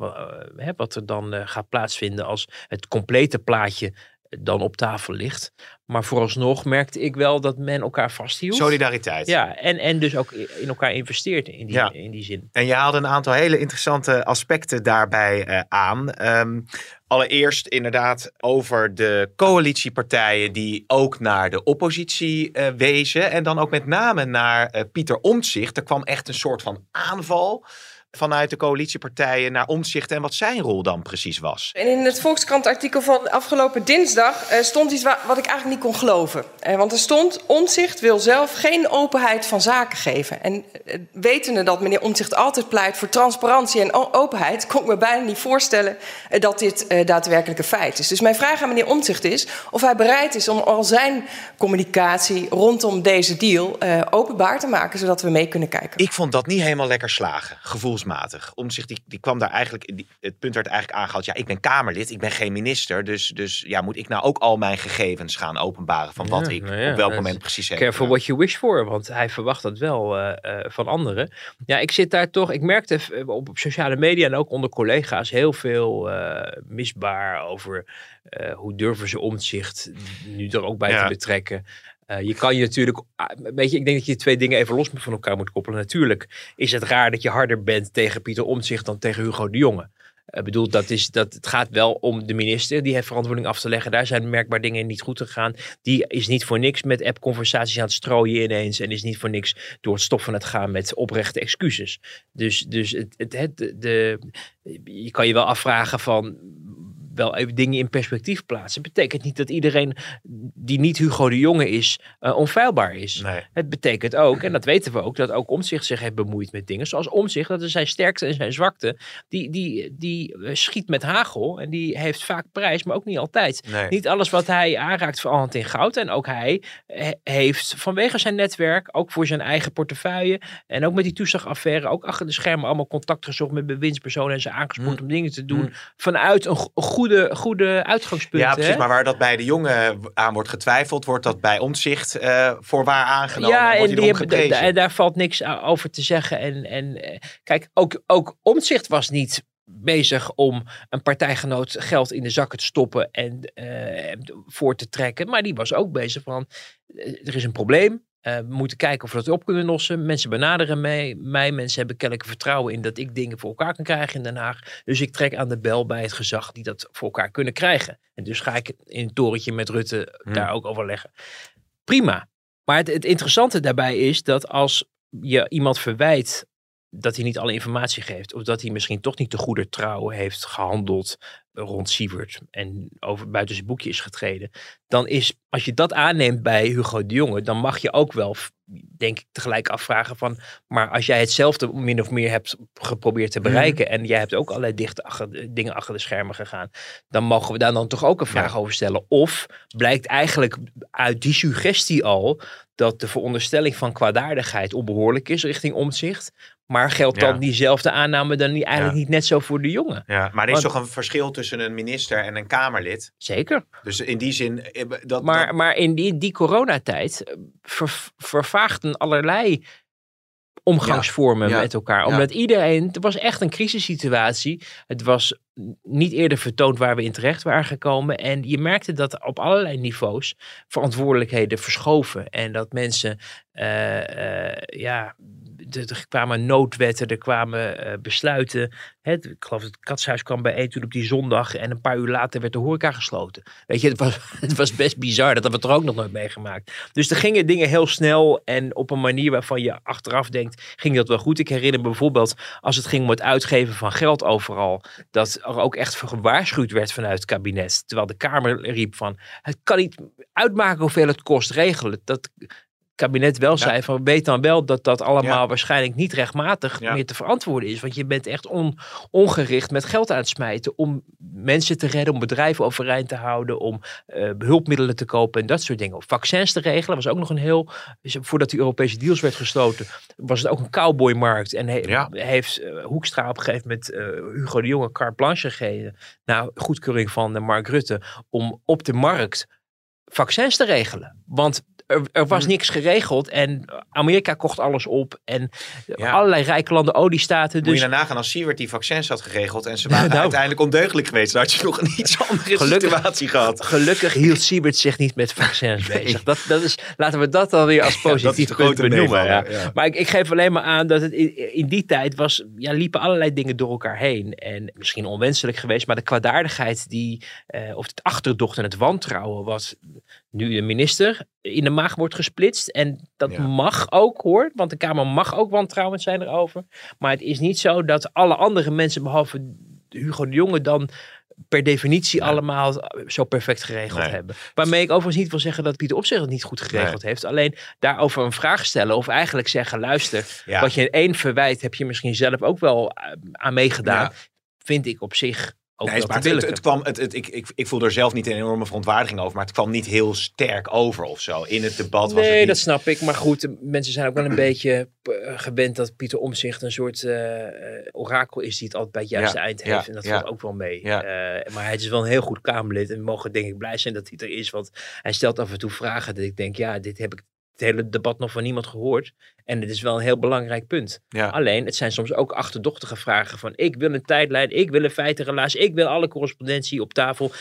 uh, wat er dan uh, gaat plaatsvinden als het complete plaatje dan op tafel ligt. Maar vooralsnog merkte ik wel dat men elkaar vasthield. Solidariteit. Ja, en, en dus ook in elkaar investeert in die, Ja. in die zin. En je haalde een aantal hele interessante aspecten daarbij uh, aan. Um, allereerst inderdaad over de coalitiepartijen die ook naar de oppositie uh, wezen. En dan ook met name naar uh, Pieter Omtzigt. Er kwam echt een soort van aanval vanuit de coalitiepartijen naar omzicht en wat zijn rol dan precies was. En in het Volkskrant artikel van afgelopen dinsdag uh, stond iets wa wat ik eigenlijk niet kon geloven. Uh, want er stond, Omzicht wil zelf geen openheid van zaken geven. En uh, wetende dat meneer Omzicht altijd pleit voor transparantie en openheid, kon ik me bijna niet voorstellen dat dit daadwerkelijk een feit is. Dus mijn vraag aan meneer Omzicht is of hij bereid is om al zijn communicatie rondom deze deal openbaar te maken, zodat we mee kunnen kijken. Ik vond dat niet helemaal lekker slagen, gevoelsmatig. Omzicht die, die kwam daar eigenlijk, die, het punt werd eigenlijk aangehaald, ja, ik ben Kamerlid, ik ben geen minister, dus, dus ja, moet ik nou ook al mijn gegevens gaan openbaren van wat Ja, ik nou ja, op welk moment is precies heb. Careful what you wish for, want hij verwacht dat wel uh, uh, van anderen. Ja, ik zit daar toch, ik merkte op, op sociale media en ook onder collega's heel veel uh, misbaar over hoe durven ze omzicht nu er ook bij Ja. te betrekken. Uh, je kan je natuurlijk, weet je, ik denk dat je twee dingen even los van elkaar moet koppelen. Natuurlijk is het raar dat je harder bent tegen Pieter Omtzigt dan tegen Hugo de Jonge. Ik bedoel, dat is, dat, het gaat wel om de minister. Die heeft verantwoording af te leggen. Daar zijn merkbaar dingen niet goed gegaan. Die is niet voor niks met app-conversaties aan het strooien ineens. En is niet voor niks door het stof aan het gaan met oprechte excuses. Dus, dus het, het, het, de, de, je kan je wel afvragen van wel even dingen in perspectief plaatsen. Het betekent niet dat iedereen die niet Hugo de Jonge is, uh, onfeilbaar is. Nee. Het betekent ook, en dat weten we ook, dat ook Omzicht zich heeft bemoeid met dingen. Zoals Omzicht, dat is zijn sterkte en zijn zwakte. Die, die, die uh, schiet met hagel en die heeft vaak prijs, maar ook niet altijd. Nee. Niet alles wat hij aanraakt verandert in goud. En ook hij he heeft vanwege zijn netwerk, ook voor zijn eigen portefeuille en ook met die toeslagaffaire, ook achter de schermen allemaal contact gezocht met bewindspersonen en ze aangespoord Mm. om dingen te doen Mm. vanuit een goede, goede uitgangspunt. Ja, precies. hè? Maar waar dat bij de jongen aan wordt getwijfeld, wordt dat bij omzicht uh, voor waar aangenomen. Ja, en en, die hebben, daar valt niks over te zeggen. En, en eh, kijk, ook, ook Omtzigt was niet bezig om een partijgenoot geld in de zakken te stoppen en uh, voor te trekken. Maar die was ook bezig van, er is een probleem. Uh, we moeten kijken of we dat op kunnen lossen. Mensen benaderen mij, mij. Mensen hebben kennelijk vertrouwen in dat ik dingen voor elkaar kan krijgen in Den Haag. Dus ik trek aan de bel bij het gezag die dat voor elkaar kunnen krijgen. En dus ga ik in het torentje met Rutte Hmm. daar ook overleggen. Prima. Maar het, het interessante daarbij is dat als je iemand verwijt dat hij niet alle informatie geeft. Of dat hij misschien toch niet de goede trouw heeft gehandeld rond Sievert. En over buiten zijn boekje is getreden. Dan is, als je dat aanneemt bij Hugo de Jonge. Dan mag je ook wel, denk ik, tegelijk afvragen van. Maar als jij hetzelfde min of meer hebt geprobeerd te bereiken. En jij hebt ook allerlei dichte achter, dingen achter de schermen gegaan. Dan mogen we daar dan toch ook een vraag Ja. over stellen. Of blijkt eigenlijk uit die suggestie al dat de veronderstelling van kwaadaardigheid onbehoorlijk is richting omzicht. Maar geldt dan Ja. diezelfde aanname dan niet, eigenlijk Ja. niet net zo voor de jongen? Ja, maar er is Want- toch een verschil tussen een minister en een Kamerlid. Zeker. Dus in die zin, eh, dat, Maar, dat- maar in die, die coronatijd eh, ver, vervaagden allerlei omgangsvormen Ja, met elkaar. Omdat iedereen, het was echt een crisissituatie. Het was niet eerder vertoond waar we in terecht waren gekomen. En je merkte dat op allerlei niveaus verantwoordelijkheden verschoven. En dat mensen, eh, ja, er kwamen noodwetten, er kwamen eh, besluiten. Ik geloof dat het katshuis kwam bijeen toen op die zondag. En een paar uur later werd de horeca gesloten. Weet je, het was, het was best bizar. Dat hebben we er ook nog nooit meegemaakt. Dus er gingen dingen heel snel en op een manier waarvan je achteraf denkt, ging dat wel goed. Ik herinner me bijvoorbeeld als het ging om het uitgeven van geld overal, dat er ook echt gewaarschuwd werd vanuit het kabinet. Terwijl de Kamer riep van, het kan niet uitmaken hoeveel het kost, regelen. Dat kabinet wel zei van weet dan wel dat dat allemaal Ja. waarschijnlijk niet rechtmatig Ja. meer te verantwoorden is. Want je bent echt on, ongericht met geld aan het smijten om mensen te redden, om bedrijven overeind te houden, om eh, hulpmiddelen te kopen en dat soort dingen. Vaccins te regelen was ook nog een heel, voordat die Europese deals werd gesloten, was het ook een cowboymarkt. En he- heeft eh, Hoekstra op een gegeven moment eh, Hugo de Jonge carte blanche gegeven, na goedkeuring van Mark Rutte, om op de markt vaccins te regelen. Want er, er was Hm. niks geregeld en Amerika kocht alles op en Ja. allerlei rijke landen, oliestaten. moet Dus je nagaan als Siewert die vaccins had geregeld en ze waren Nou. uiteindelijk ondeugelijk geweest. Dan had je nog een iets andere Gelukkig- situatie gehad. gelukkig hield Siebert zich niet met vaccins bezig. Dat, dat is, laten we dat alweer als dat is positief de punt benoemen. Ja. ja. Maar ik, ik geef alleen maar aan dat het in, in die tijd was, ja, liepen allerlei dingen door elkaar heen. En misschien onwenselijk geweest, maar de kwaadaardigheid die, eh, of het achterdocht en het wantrouwen wat nu de minister in de maag wordt gesplitst. En dat Ja. mag ook hoor, want de Kamer mag ook wantrouwend zijn erover. Maar het is niet zo dat alle andere mensen, behalve Hugo de Jonge, dan per definitie allemaal zo perfect geregeld Nee. hebben. Waarmee ik overigens niet wil zeggen dat Pieter Opzicht het niet goed geregeld heeft. Alleen daarover een vraag stellen of eigenlijk zeggen, luister, Ja. wat je in één verwijt heb je misschien zelf ook wel eh, aan meegedaan. Vind ik op zich ook Nee, maar het, het, kwam, het, het, ik, ik, ik voel er zelf niet een enorme verontwaardiging over, maar het kwam niet heel sterk over of zo. In het debat was het Nee, niet... dat snap ik. Maar goed, mensen zijn ook wel een beetje eh, gewend dat Pieter Omzicht een soort eh, eh, orakel is die het altijd bij het juiste Ja, eind ja, heeft. en dat ja. valt ook wel mee. Maar hij is wel een heel goed Kamerlid. En we mogen denk ik blij zijn dat hij er is. Want hij stelt af en toe vragen dat ik denk, ja, dit heb ik het hele debat nog van niemand gehoord. En het is wel een heel belangrijk punt. Ja. Alleen, het zijn soms ook achterdochtige vragen van ik wil een tijdlijn, ik wil een feitenrelaas, ik wil alle correspondentie op tafel.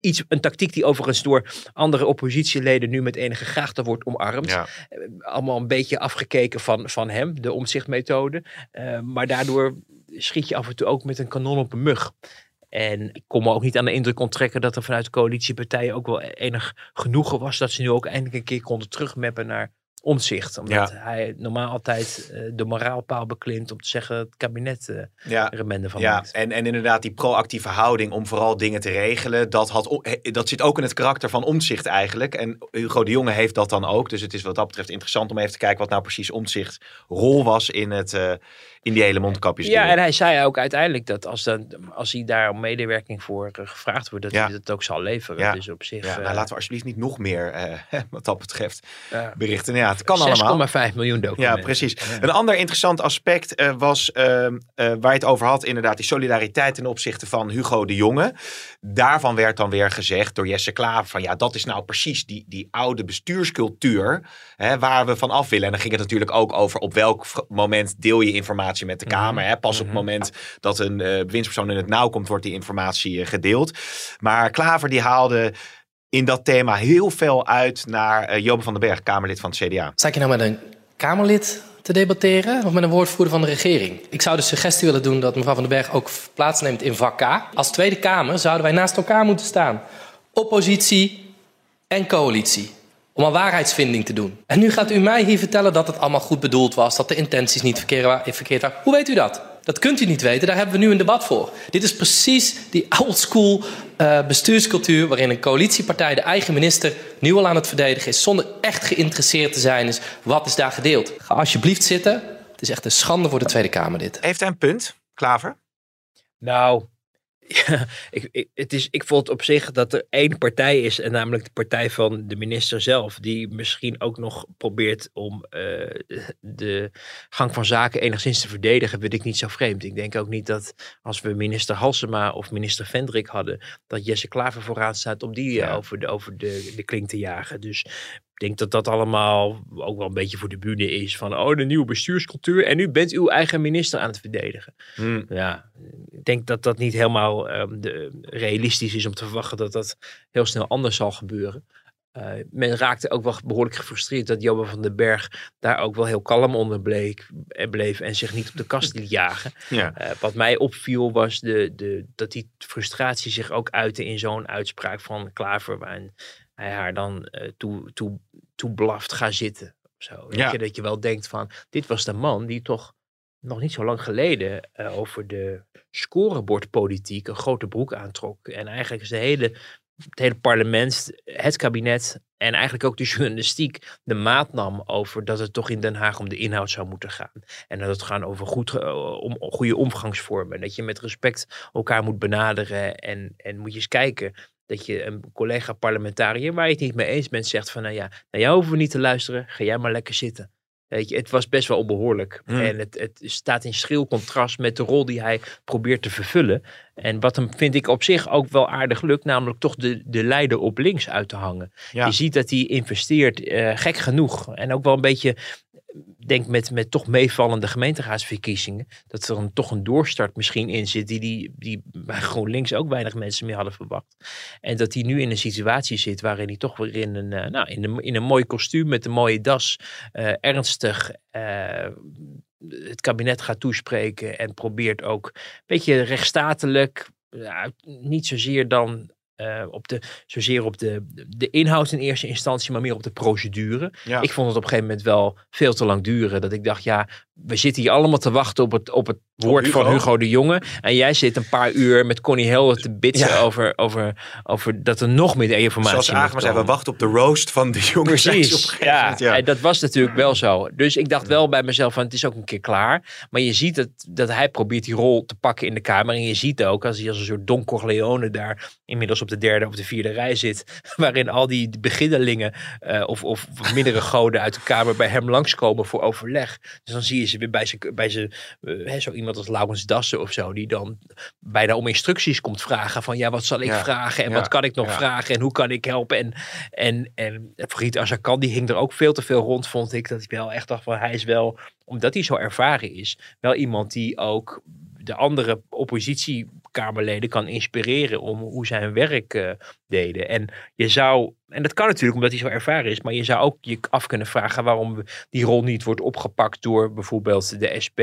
Iets, een tactiek die overigens door andere oppositieleden nu met enige graagte wordt omarmd. Ja. Eh, allemaal een beetje afgekeken van, van hem, de omzichtmethode. Eh, maar daardoor schiet je af en toe ook met een kanon op een mug. En ik kon me ook niet aan de indruk onttrekken dat er vanuit de coalitiepartijen ook wel enig genoegen was dat ze nu ook eindelijk een keer konden terugmappen naar omzicht. Omdat hij normaal altijd eh, de moraalpaal beklimt om te zeggen dat het kabinet eh Ja. er een bende van Ja, maakt. en, en inderdaad die proactieve houding om vooral dingen te regelen, dat, had, eh, dat zit ook in het karakter van omzicht eigenlijk. En Hugo de Jonge heeft dat dan ook. Dus het is wat dat betreft interessant om even te kijken wat nou precies omzicht rol was in, het, eh, in die hele mondkapjes. Ja, en hij zei ook uiteindelijk dat als, dan, als hij daar om medewerking voor eh, gevraagd wordt, dat Ja. hij dat ook zal leveren. Ja. Dus op zich. Ja, eh, nou, laten we alsjeblieft niet nog meer, eh, wat dat betreft, berichten. Ja, het kan allemaal. 6,5 miljoen documenten. Ja, precies. Een ander interessant aspect eh, was ehm, eh, waar je het over had, inderdaad, die solidariteit ten opzichte van Hugo de Jonge. Daarvan werd dan weer gezegd door Jesse Klaver van ja, dat is nou precies die, die oude bestuurscultuur hè, waar we van af willen. En dan ging het natuurlijk ook over op welk moment deel je informatie met de Kamer. Hè? Pas op het moment dat een eh bewindspersoon in het nauw komt, wordt die informatie eh, gedeeld. Maar Klaver die haalde in dat thema heel veel uit naar Jobe van den Berg, Kamerlid van het CDA. Ik je nou met een Kamerlid te debatteren of met een woordvoerder van de regering? Ik zou de suggestie willen doen dat mevrouw Van den Berg ook plaatsneemt in vak K. Als Tweede Kamer zouden wij naast elkaar moeten staan. Oppositie en coalitie. Om een waarheidsvinding te doen. En nu gaat u mij hier vertellen dat het allemaal goed bedoeld was. Dat de intenties niet verkeerd verkeerd waren. Hoe weet u dat? Dat kunt u niet weten, daar hebben we nu een debat voor. Dit is precies die oldschool eh bestuurscultuur... waarin een coalitiepartij de eigen minister nu al aan het verdedigen is... zonder echt geïnteresseerd te zijn is wat is daar gedeeld. Ga alsjeblieft zitten. Het is echt een schande voor de Tweede Kamer dit. Heeft hij een punt, Klaver? Nou, Ja, ik, ik, het is, ik vond op zich dat er één partij is, en namelijk de partij van de minister zelf, die misschien ook nog probeert om uh, de gang van zaken enigszins te verdedigen, vind ik niet zo vreemd. Ik denk ook niet dat als we minister Halsema of minister Vendrik hadden, dat Jesse Klaver vooraan staat om die ja. over, de, over de, de klink te jagen. Dus denk dat dat allemaal ook wel een beetje voor de bühne is. Van, oh, de nieuwe bestuurscultuur. En nu bent uw eigen minister aan het verdedigen. Hmm. Ja, ik denk dat dat niet helemaal um, de, realistisch is om te verwachten dat dat heel snel anders zal gebeuren. Uh, men raakte ook wel behoorlijk gefrustreerd dat Johan van den Berg daar ook wel heel kalm onder bleek, en bleef en zich niet op de kast liet jagen. Ja. Uh, wat mij opviel was de, de, dat die frustratie zich ook uitte in zo'n uitspraak van Klaver, waarin hij haar dan uh, toe, toe, toe blaft, ga zitten. Zo. Ja. Je, dat je wel denkt van, dit was de man die toch nog niet zo lang geleden uh, over de scorebordpolitiek een grote broek aantrok. En eigenlijk is de hele, het hele parlement, het kabinet en eigenlijk ook de journalistiek de maat nam over dat het toch in Den Haag om de inhoud zou moeten gaan. En dat het gaan over goed, uh, om, goede omgangsvormen. Dat je met respect elkaar moet benaderen en, en moet je eens kijken dat je een collega parlementariër waar je het niet mee eens bent zegt van nou ja, naar jou hoeven we niet te luisteren, ga jij maar lekker zitten. Weet je, het was best wel onbehoorlijk. Hmm. En het, het staat in schril contrast met de rol die hij probeert te vervullen. En wat hem, vind ik, op zich ook wel aardig lukt, namelijk toch de, de leider op links uit te hangen. Ja. Je ziet dat hij investeert, uh, gek genoeg. En ook wel een beetje, denk met, met toch meevallende gemeenteraadsverkiezingen, dat er een, toch een doorstart misschien in zit die, die, die bij GroenLinks ook weinig mensen meer hadden verwacht. En dat hij nu in een situatie zit waarin hij toch weer in een, uh, nou, in een, in een mooi kostuum met een mooie das, uh, ernstig uh, het kabinet gaat toespreken en probeert ook een beetje rechtsstatelijk, niet zozeer dan uh, op de, zozeer op de, de inhoud in eerste instantie, maar meer op de procedure. Ja. Ik vond het op een gegeven moment wel veel te lang duren. Dat ik dacht, ja, we zitten hier allemaal te wachten op het, op het woord Hugo. van Hugo de Jonge. En jij zit een paar uur met Connie Helder te bitsen Ja. over, over, over dat er nog meer informatie Zoals moet Agema zei, we wachten op de roast van de Precies, gegeven ja. En dat was natuurlijk wel zo. Dus ik dacht wel bij mezelf van het is ook een keer klaar. Maar je ziet dat, dat hij probeert die rol te pakken in de Kamer. En je ziet ook als hij als een soort Don Corleone daar inmiddels op de derde of de vierde rij zit. Waarin al die beginnelingen uh, of, of mindere goden uit de Kamer bij hem langskomen voor overleg. Dus dan zie je ze weer bij zijn, bij zijn uh, hè, zo iemand als Laurens Dassen of zo. Die dan bijna om instructies komt vragen van ja wat zal ik Ja. vragen en Ja. wat kan ik nog Ja. vragen en hoe kan ik helpen. En, en, en Fried Azarkan die hing er ook veel te veel rond vond ik. Dat ik wel echt dacht van hij is wel, omdat hij zo ervaren is, wel iemand die ook de andere oppositiekamerleden kan inspireren om hoe zij hun werk uh, deden. En je zou, en dat kan natuurlijk omdat hij zo ervaren is, maar je zou ook je af kunnen vragen waarom die rol niet wordt opgepakt door bijvoorbeeld de SP,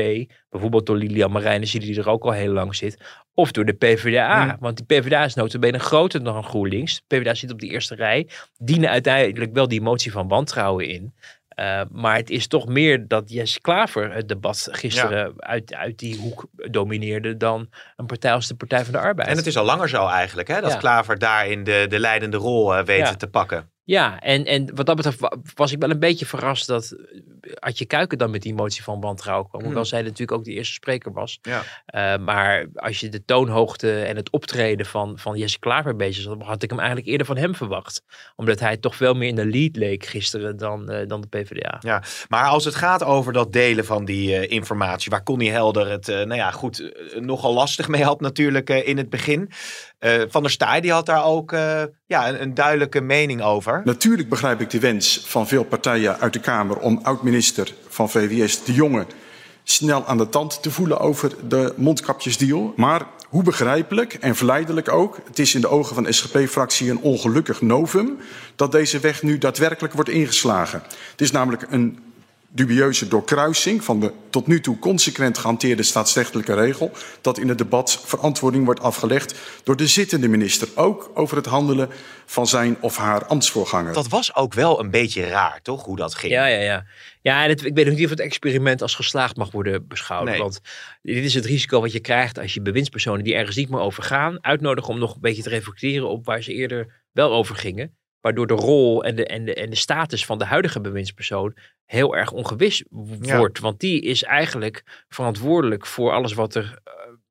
bijvoorbeeld door Lilian Marijnissen die er ook al heel lang zit, of door de PvdA. Hmm. Want die PvdA is notabene groter dan GroenLinks. De PvdA zit op die eerste rij, dienen uiteindelijk wel die motie van wantrouwen in. Uh, maar het is toch meer dat Jesse Klaver het debat gisteren ja. uit, uit die hoek domineerde dan een partij als de Partij van de Arbeid. En het is al langer zo eigenlijk, hè, dat Ja. Klaver daarin de, de leidende rol uh, weet Ja. te pakken. Ja, en, en wat dat betreft wa- was ik wel een beetje verrast dat eh, Adje Kuiken dan met die motie van wantrouwen kwam. Hoewel Hmm. zij natuurlijk ook de eerste spreker was. Ja. Uh, maar als je de toonhoogte en het optreden van, van Jesse Klaver bezig zat, had ik hem eigenlijk eerder van hem verwacht. Omdat hij toch veel meer in de lead leek gisteren dan, uh, dan de PvdA. Ja, maar als het gaat over dat delen van die uh, informatie, waar Connie Helder het, nou ja, goed, nogal lastig mee had natuurlijk in het begin. Uh, van der Staaij die had daar ook uh, ja, een, een, duidelijke mening over. Natuurlijk begrijp ik de wens van veel partijen uit de Kamer om oud-minister van VWS De Jonge snel aan de tand te voelen over de mondkapjesdeal. Maar hoe begrijpelijk en verleidelijk ook, het is in de ogen van de SGP-fractie een ongelukkig novum dat deze weg nu daadwerkelijk wordt ingeslagen. Het is namelijk een dubieuze doorkruising van de tot nu toe consequent gehanteerde staatsrechtelijke regel dat in het debat verantwoording wordt afgelegd door de zittende minister, ook over het handelen van zijn of haar ambtsvoorganger. Dat was ook wel een beetje raar, toch, hoe dat ging? Ja, ja, ja. Ja, en het, ik weet ook niet of het experiment als geslaagd mag worden beschouwd. Nee. Want dit is het risico wat je krijgt als je bewindspersonen die ergens niet meer over gaan, uitnodigen om nog een beetje te reflecteren op waar ze eerder wel over gingen. Waardoor de rol en de, en, de, en de status van de huidige bewindspersoon heel erg ongewis Ja. wordt. Want die is eigenlijk verantwoordelijk voor alles wat er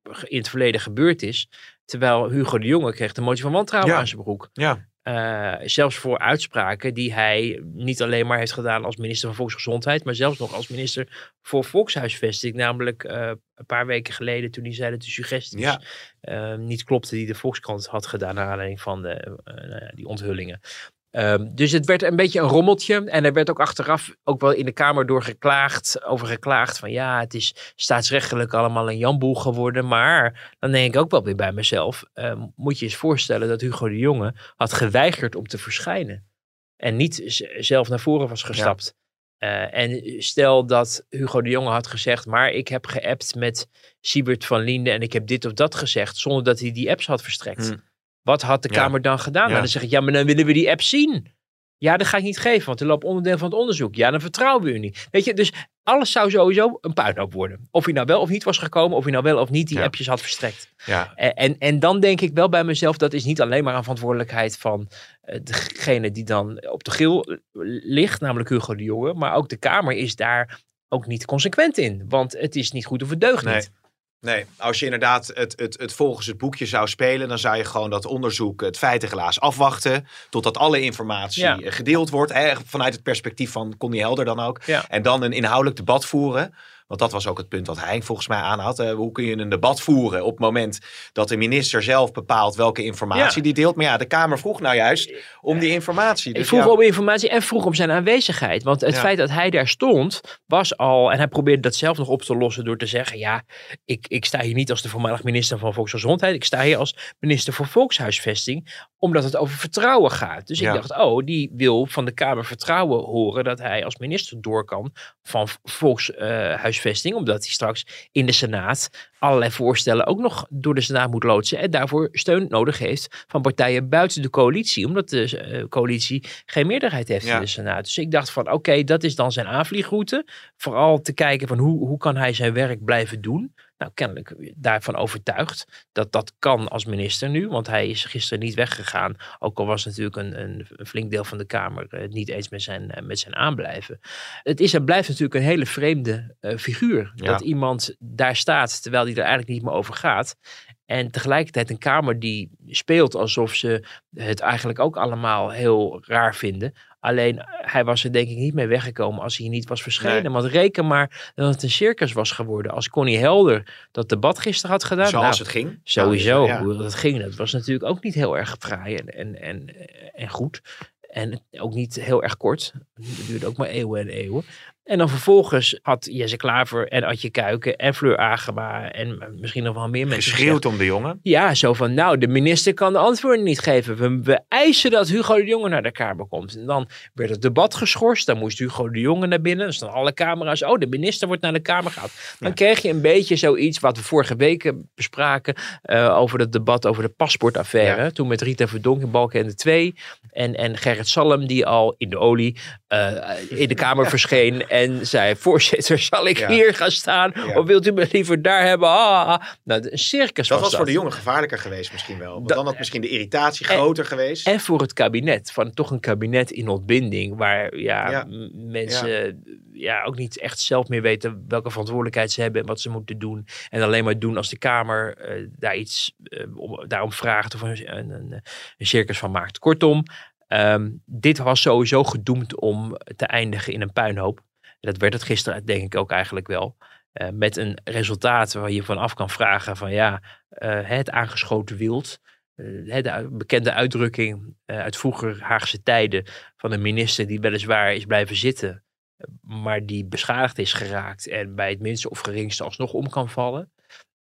uh, in het verleden gebeurd is. Terwijl Hugo de Jonge kreeg de motie van wantrouwen Ja. aan zijn broek. Ja. Eh, zelfs voor uitspraken die hij niet alleen maar heeft gedaan als minister van Volksgezondheid, maar zelfs nog als minister voor Volkshuisvesting. Namelijk eh, een paar weken geleden toen hij zei dat de suggesties Ja. eh, niet klopten die de Volkskrant had gedaan naar aanleiding van de, nou ja, die onthullingen. Ehm, dus het werd een beetje een rommeltje. En er werd ook achteraf ook wel in de Kamer door geklaagd, over geklaagd. Van ja, het is staatsrechtelijk allemaal een jamboel geworden. Maar dan denk ik ook wel weer bij mezelf. ehm, moet je eens voorstellen dat Hugo de Jonge had geweigerd om te verschijnen. En niet zelf naar voren was gestapt. Eh, en stel dat Hugo de Jonge had gezegd, maar ik heb geappt met Siebert van Liende en ik heb dit of dat gezegd, zonder dat hij die apps had verstrekt. Hmm. Wat had de Ja. Kamer dan gedaan? Ja. Nou, dan zeg ik, ja, maar dan willen we die app zien. Ja, dat ga ik niet geven, want er loopt onderdeel van het onderzoek. Ja, dan vertrouwen we u niet. Weet je, dus alles zou sowieso een puinhoop worden. Of hij nou wel of niet was gekomen, of hij nou wel of niet die Ja. appjes had verstrekt. Ja. En, en, en dan denk ik wel bij mezelf, dat is niet alleen maar een verantwoordelijkheid van eh, degene die dan op de grill eh, ligt, namelijk Hugo de Jonge. Maar ook de Kamer is daar ook niet consequent in. Want het is niet goed of het deugt Nee. niet. Nee, als je inderdaad het, het, het volgens het boekje zou spelen, dan zou je gewoon dat onderzoek, het feitengelaas afwachten. Totdat alle informatie Ja. eh, gedeeld wordt. Hè, vanuit het perspectief van Connie Helder dan ook. Ja. En dan een inhoudelijk debat voeren. Want dat was ook het punt wat hij volgens mij aanhad. Eh, hoe kun je een debat voeren op het moment dat de minister zelf bepaalt welke informatie Ja. die deelt. Maar ja, de Kamer vroeg nou juist om die informatie. Ik Dus vroeg ja, om informatie en vroeg om zijn aanwezigheid. Want het Ja. feit dat hij daar stond, was al. En hij probeerde dat zelf nog op te lossen door te zeggen: Ja, ik, ik sta hier niet als de voormalig minister van Volksgezondheid. Ik sta hier als minister voor Volkshuisvesting. Omdat het over vertrouwen gaat. Dus Ja. ik dacht: Oh, die wil van de Kamer vertrouwen horen dat hij als minister door kan van Volkshuisvesting. Omdat hij straks in de Senaat allerlei voorstellen ook nog door de Senaat moet loodsen. En daarvoor steun nodig heeft van partijen buiten de coalitie. Omdat de eh, coalitie geen meerderheid heeft Ja. in de Senaat. Dus ik dacht van oké, dat is dan zijn aanvliegroute. Vooral te kijken van hoe, hoe kan hij zijn werk blijven doen. Nou, kennelijk daarvan overtuigd dat dat kan als minister nu. Want hij is gisteren niet weggegaan. Ook al was natuurlijk een, een, een flink deel van de Kamer eh, niet eens met zijn, eh, met zijn aanblijven. Het is en blijft natuurlijk een hele vreemde eh, figuur. Ja. Dat iemand daar staat terwijl hij er eigenlijk niet meer over gaat. En tegelijkertijd een Kamer die speelt alsof ze het eigenlijk ook allemaal heel raar vinden. Alleen eh, hij was er denk ik niet mee weggekomen als hij niet was verschenen. Nee. Want reken maar dat het een circus was geworden. Als Connie Helder dat debat gisteren had gedaan. zoals nou, het ging. Sowieso, Ja. hoe dat ging. Dat was natuurlijk ook niet heel erg fraai en, en, en, en goed. En ook niet heel erg kort. Het duurde ook maar eeuwen en eeuwen. En dan vervolgens had Jesse Klaver en Adje Kuiken en Fleur Agema en misschien nog wel meer mensen Geschreeuwd om de jongen. ja, zo van, nou, de minister kan de antwoorden niet geven. We, we eisen dat Hugo de Jonge naar de Kamer komt. En dan werd het debat geschorst. Dan moest Hugo de Jonge naar binnen. Dan staan alle camera's. Oh, de minister wordt naar de Kamer gehaald. Dan kreeg je een beetje zoiets wat we vorige week bespraken. eh, over het debat over de paspoortaffaire. Toen met Rita Verdonk in Balkenende 2. En, en Gerrit Salm, die al in de olie eh, in de Kamer verscheen. En zei, voorzitter, zal ik Ja. hier gaan staan? Ja. Of wilt u me liever daar hebben? Ah, ah. Nou, een circus Dat was was voor de jongen gevaarlijker geweest misschien wel. Want dan had misschien de irritatie En- groter geweest. En voor het kabinet. Van toch een kabinet in ontbinding. Waar ja, mensen ja. ook niet echt zelf meer weten welke verantwoordelijkheid ze hebben. En wat ze moeten doen. En alleen maar doen als de Kamer eh, daar iets eh, om, daarom vraagt. Of een, een, een, een circus van maakt. Kortom, ehm, dit was sowieso gedoemd om te eindigen in een puinhoop. Dat werd het gisteren denk ik ook eigenlijk wel. Eh, met een resultaat waar je vanaf kan vragen van ja, eh, het aangeschoten wild. Eh, de u- bekende uitdrukking eh, uit vroeger Haagse tijden van een minister die weliswaar is blijven zitten, eh, maar die beschadigd is geraakt en bij het minste of geringste alsnog om kan vallen.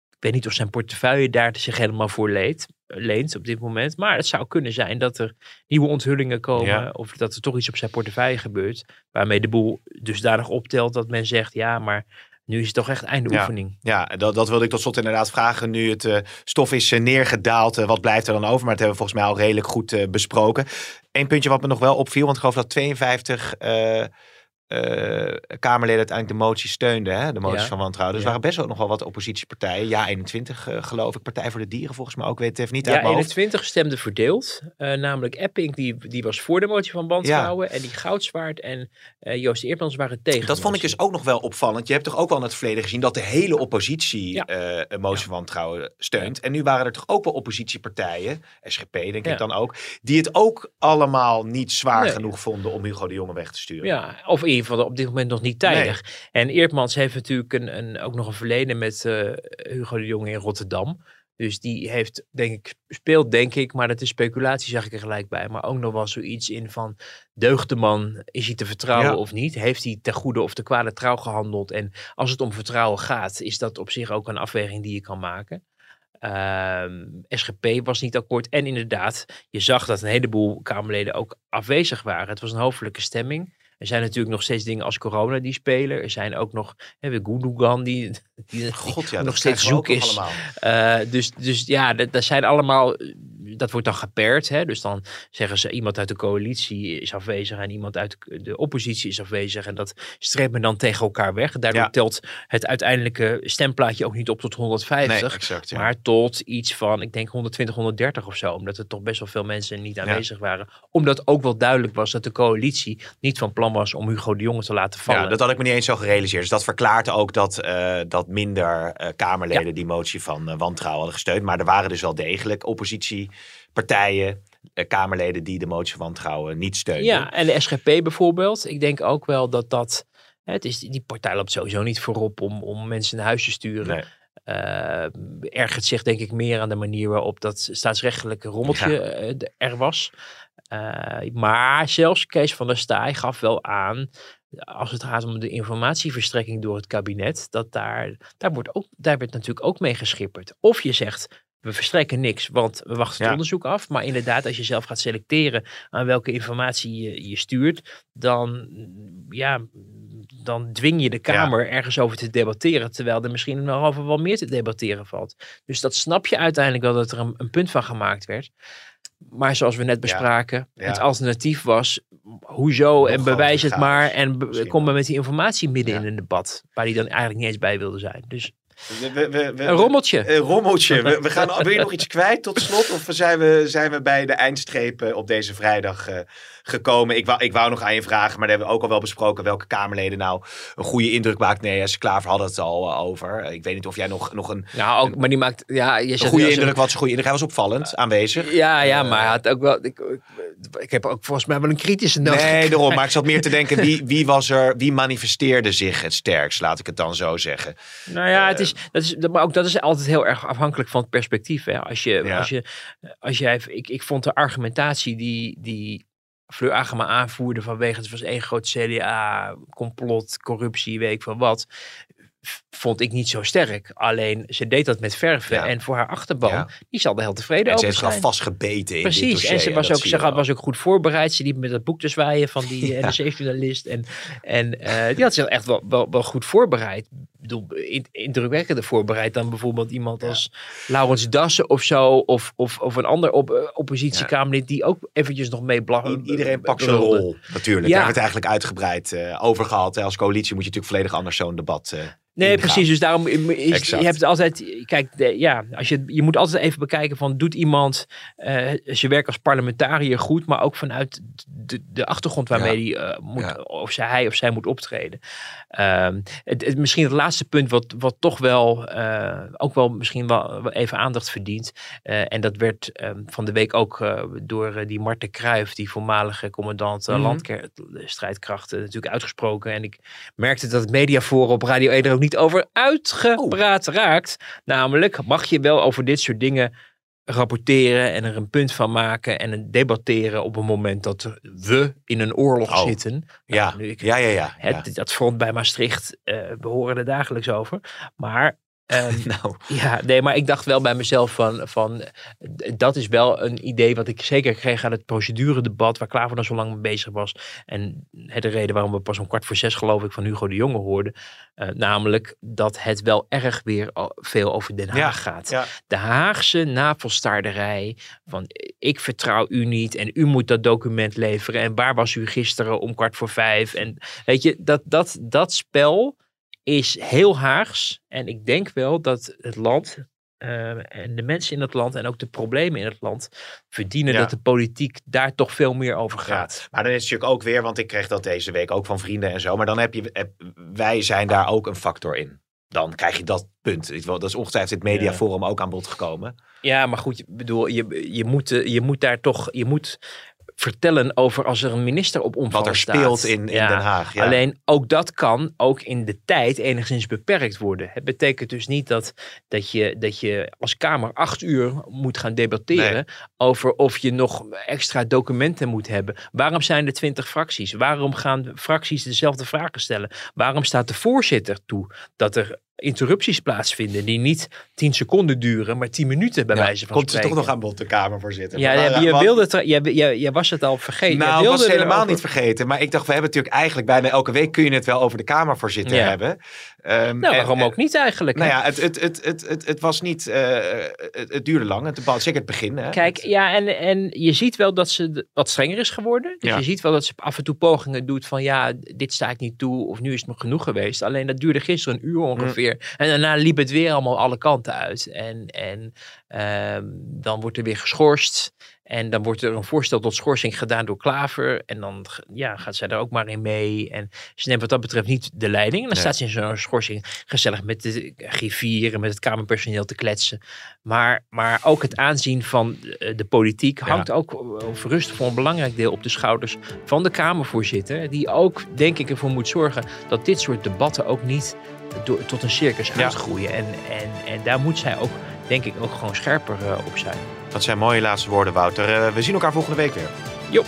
Ik weet niet of zijn portefeuille daar zich helemaal voor leent, leent op dit moment. Maar het zou kunnen zijn dat er nieuwe onthullingen komen. Ja. Of dat er toch iets op zijn portefeuille gebeurt. Waarmee de boel dusdanig optelt dat men zegt: ja, maar nu is het toch echt einde Ja. oefening. Ja, dat, dat wilde ik tot slot inderdaad vragen. Nu het eh, stof is eh, neergedaald, eh, wat blijft er dan over? Maar dat hebben we volgens mij al redelijk goed besproken. Eén puntje wat me nog wel opviel, want ik geloof dat 52 eh, Kamerleden uiteindelijk de motie steunden, hè? de motie Ja. van wantrouwen. Dus Ja. er waren best wel nog wel wat oppositiepartijen. Ja, 21 eh, geloof ik. Partij voor de Dieren volgens mij ook. Weet het even niet uit Ja, hoofd. 21 stemden verdeeld. Eh, namelijk Epping, die, die was voor de motie van wantrouwen. En die Goudswaard en eh, Joost Eertmans waren tegen. Dat vond ik dus ook nog wel opvallend. Je hebt toch ook wel in het verleden gezien dat de hele oppositie eh, een motie van wantrouwen steunt. En nu waren er toch ook wel oppositiepartijen, SGP denk ik dan ook, die het ook allemaal niet zwaar Nee. genoeg vonden om Hugo de Jonge weg te sturen. Ja, of in ieder geval op dit moment nog niet tijdig. En Eertmans heeft natuurlijk een, een, ook nog een verleden met eh, Hugo de Jonge in Rotterdam. Dus die heeft, denk ik, speelt denk ik, maar dat is speculatie, zeg ik er gelijk bij. Maar ook nog wel zoiets in van, deugt de man, is hij te vertrouwen Ja. of niet? Heeft hij ten goede of te kwade trouw gehandeld? En als het om vertrouwen gaat, is dat op zich ook een afweging die je kan maken. Ehm, SGP was niet akkoord. En inderdaad, je zag dat een heleboel Kamerleden ook afwezig waren. Het was een hoofdelijke stemming. Er zijn natuurlijk nog steeds dingen als corona die spelen. Er zijn ook nog hè, weer Gundogan die, die, God, ja, nog dat steeds zoek nog is. allemaal. Eh, dus, dus ja, dat, dat zijn allemaal. Dat wordt dan geperd. Hè? Dus dan zeggen ze iemand uit de coalitie is afwezig en iemand uit de, oppositie is afwezig. En dat streept men dan tegen elkaar weg. Daardoor Ja. telt het uiteindelijke stemplaatje ook niet op tot 150. Nee, exact. Ja. Maar tot iets van, ik denk 120, 130 of zo. Omdat er toch best wel veel mensen niet aanwezig waren. Omdat ook wel duidelijk was dat de coalitie niet van plan was om Hugo de Jonge te laten vallen. Ja, dat had ik me niet eens zo gerealiseerd. Dus dat verklaart ook dat, eh, dat minder eh, Kamerleden die motie van eh, wantrouwen hadden gesteund. Maar er waren dus wel degelijk oppositiepartijen, eh, Kamerleden die de motie van wantrouwen niet steunden. Ja, en de SGP bijvoorbeeld. Ik denk ook wel dat dat... Het is, die partij loopt sowieso niet voorop om, om mensen naar huis te sturen. Nee. Eh, ergert zich denk ik meer aan de manier waarop dat staatsrechtelijke rommeltje Ja. eh, er was. Maar zelfs Kees van der Staaij gaf wel aan, als het gaat om de informatieverstrekking door het kabinet, dat daar, daar, wordt ook, daar werd natuurlijk ook mee geschipperd. Of je zegt, we verstrekken niks, want we wachten het Ja. onderzoek af. Maar inderdaad, als je zelf gaat selecteren aan welke informatie je, je stuurt, dan, ja, dan dwing je de Kamer ergens over te debatteren, terwijl er misschien nog over wel meer te debatteren valt. Dus dat snap je uiteindelijk wel dat er een, een punt van gemaakt werd. Maar zoals we net bespraken, Ja. het alternatief was, hoezo en bewijs het maar en kom maar met die informatie midden in een debat, waar die dan eigenlijk niet eens bij wilde zijn. Dus We- we- we- we- een rommeltje. Een rommeltje. We, gaan, wil je nog iets kwijt tot slot? Of zijn we, zijn we bij de eindstreep eh, op deze vrijdag eh, gekomen? Ik wou, ik wou nog aan je vragen, maar daar hebben we ook al wel besproken welke Kamerleden nou een goede indruk maakt. Nee, ja, Klaver had het al eh, over. Ik weet niet of jij nog, nog een, Nou, ook, maar die maakt, ja, je een goede als een- indruk, wat is een goede indruk? Hij was opvallend aanwezig. Ja, ja, Eh, maar hij had ook wel, ik, ik, ik heb ook volgens mij wel een kritische noot. Nee, daarom. Maar ik zat meer te denken, wie, wie was er, wie manifesteerde zich het sterkst? Laat ik het dan zo zeggen. Nou ja, het is, dat is, maar ook dat is altijd heel erg afhankelijk van het perspectief. Hè. Als je, Ja. als je, als jij, ik, ik vond de argumentatie die, die Fleur Agema aanvoerde vanwege het was één groot CDA, complot, corruptie, weet ik van wat, vond ik niet zo sterk. Alleen ze deed dat met verven Ja. en voor haar achterban, Ja. die zal er heel tevreden En ze over heeft gewoon zijn. vastgebeten in dit Precies, dossier. en ze was ook, ze had- was ook goed voorbereid. Ze liep met dat boek te zwaaien van die Ja. NRC-journalist. En, en eh, die had zich echt wel, wel, wel goed voorbereid. Bedoel, in- indrukwekkender voorbereid dan bijvoorbeeld iemand als Laurens Dassen of zo. Of, of, of een ander op, eh, oppositiekamerlid die ook eventjes nog mee blag. I- Iedereen pakt zijn brulde. rol, natuurlijk. Daar hebben we het eigenlijk uitgebreid eh, over gehad. Als coalitie moet je natuurlijk volledig anders zo'n debat eh Nee, precies. Dus daarom is, je hebt altijd. Kijk, de- ja, als je, je moet altijd even bekijken van doet iemand eh, zijn werk als parlementariër goed, maar ook vanuit de, de achtergrond waarmee Ja. hij moet, Ja. of zij, hij of zij moet optreden. Ehm, het, het- misschien het laatste punt wat, wat toch wel eh, ook wel misschien wel even aandacht verdient. Eh, en dat werd ehm, van de week ook eh, door die Marten Kruijf, die voormalige commandant Mhm. landstrijdkrachten, natuurlijk uitgesproken. En ik merkte dat het mediaforum op Radio 1 er ook niet over uitgepraat raakt. Namelijk, mag je wel over dit soort dingen rapporteren en er een punt van maken en een debatteren op een moment dat we in een oorlog Oh. zitten. Ja, Nou, nu ik- ja, ja, ja. het, ja. Dat front bij Maastricht, eh we horen er dagelijks over. Maar Ehm, nou, Ja, nee, maar ik dacht wel bij mezelf van, van dat is wel een idee wat ik zeker kreeg aan het proceduredebat waar Klaver dan zo lang mee bezig was. En de reden waarom we pas om kwart voor zes geloof ik van Hugo de Jonge hoorden. eh, namelijk dat het wel erg weer veel over Den Haag Ja, gaat. ja. De Haagse navelstaarderij van ik vertrouw u niet en u moet dat document leveren. En waar was u gisteren om kwart voor vijf? En weet je, dat, dat, dat spel is heel Haags. En ik denk wel dat het land eh, en de mensen in het land en ook de problemen in het land verdienen Ja. dat de politiek daar toch veel meer over Ja, gaat. maar dan is het natuurlijk ook weer, want ik kreeg dat deze week ook van vrienden en zo. Maar dan heb je, heb- wij zijn daar ook een factor in. Dan krijg je dat punt. Dat is ongetwijfeld het mediaforum ook aan bod gekomen. Ja, maar goed, ik bedoel, je, je, moet, eh, je moet daar toch, je moet vertellen over als er een minister op omvallen Wat er staat. speelt in, in Ja. Den Haag. Ja. Alleen ook dat kan ook in de tijd enigszins beperkt worden. Het betekent dus niet dat, dat, je, dat je als Kamer acht uur moet gaan debatteren over of je nog extra documenten moet hebben. Waarom zijn er twintig fracties? Waarom gaan fracties dezelfde vragen stellen? Waarom staat de voorzitter toe dat er interrupties plaatsvinden die niet tien seconden duren, maar tien minuten bij Ja, wijze van komt ze spreken? toch nog aan bod, de Kamervoorzitter. Ja, Maar, ja, je, wilde het, jij, jij, jij was het al vergeten. Nou, wilde was het helemaal erover- niet vergeten. Maar ik dacht, we hebben natuurlijk eigenlijk bijna elke week kun je het wel over de Kamervoorzitter hebben. Ehm, Nou, en- waarom ook niet eigenlijk? Nou hè? ja, het, het, het, het, het, het was niet. eh, het, het duurde lang. Het zeker het begin. Hè? Kijk, ja, en, en je ziet wel dat ze wat strenger is geworden. Dus Ja. je ziet wel dat ze af en toe pogingen doet van ja, dit sta ik niet toe of nu is het me genoeg geweest. Alleen dat duurde gisteren een uur ongeveer. En daarna liep het weer allemaal alle kanten uit. En, en ehm, dan wordt er weer geschorst. En dan wordt er een voorstel tot schorsing gedaan door Klaver. En dan ja, gaat zij daar ook maar in mee. En ze neemt wat dat betreft niet de leiding. En dan Nee. staat ze in zo'n schorsing gezellig met de griffier en met het Kamerpersoneel te kletsen. Maar, maar ook het aanzien van eh, de politiek hangt ook of rust voor een belangrijk deel op de schouders van de Kamervoorzitter. Die ook, denk ik, ervoor moet zorgen dat dit soort debatten ook niet door, tot een circus Ja. uitgroeien. En, en, en daar moet zij ook, denk ik, ook gewoon scherper eh, op zijn. Dat zijn mooie laatste woorden, Wouter. Eh, we zien elkaar volgende week weer. Jo.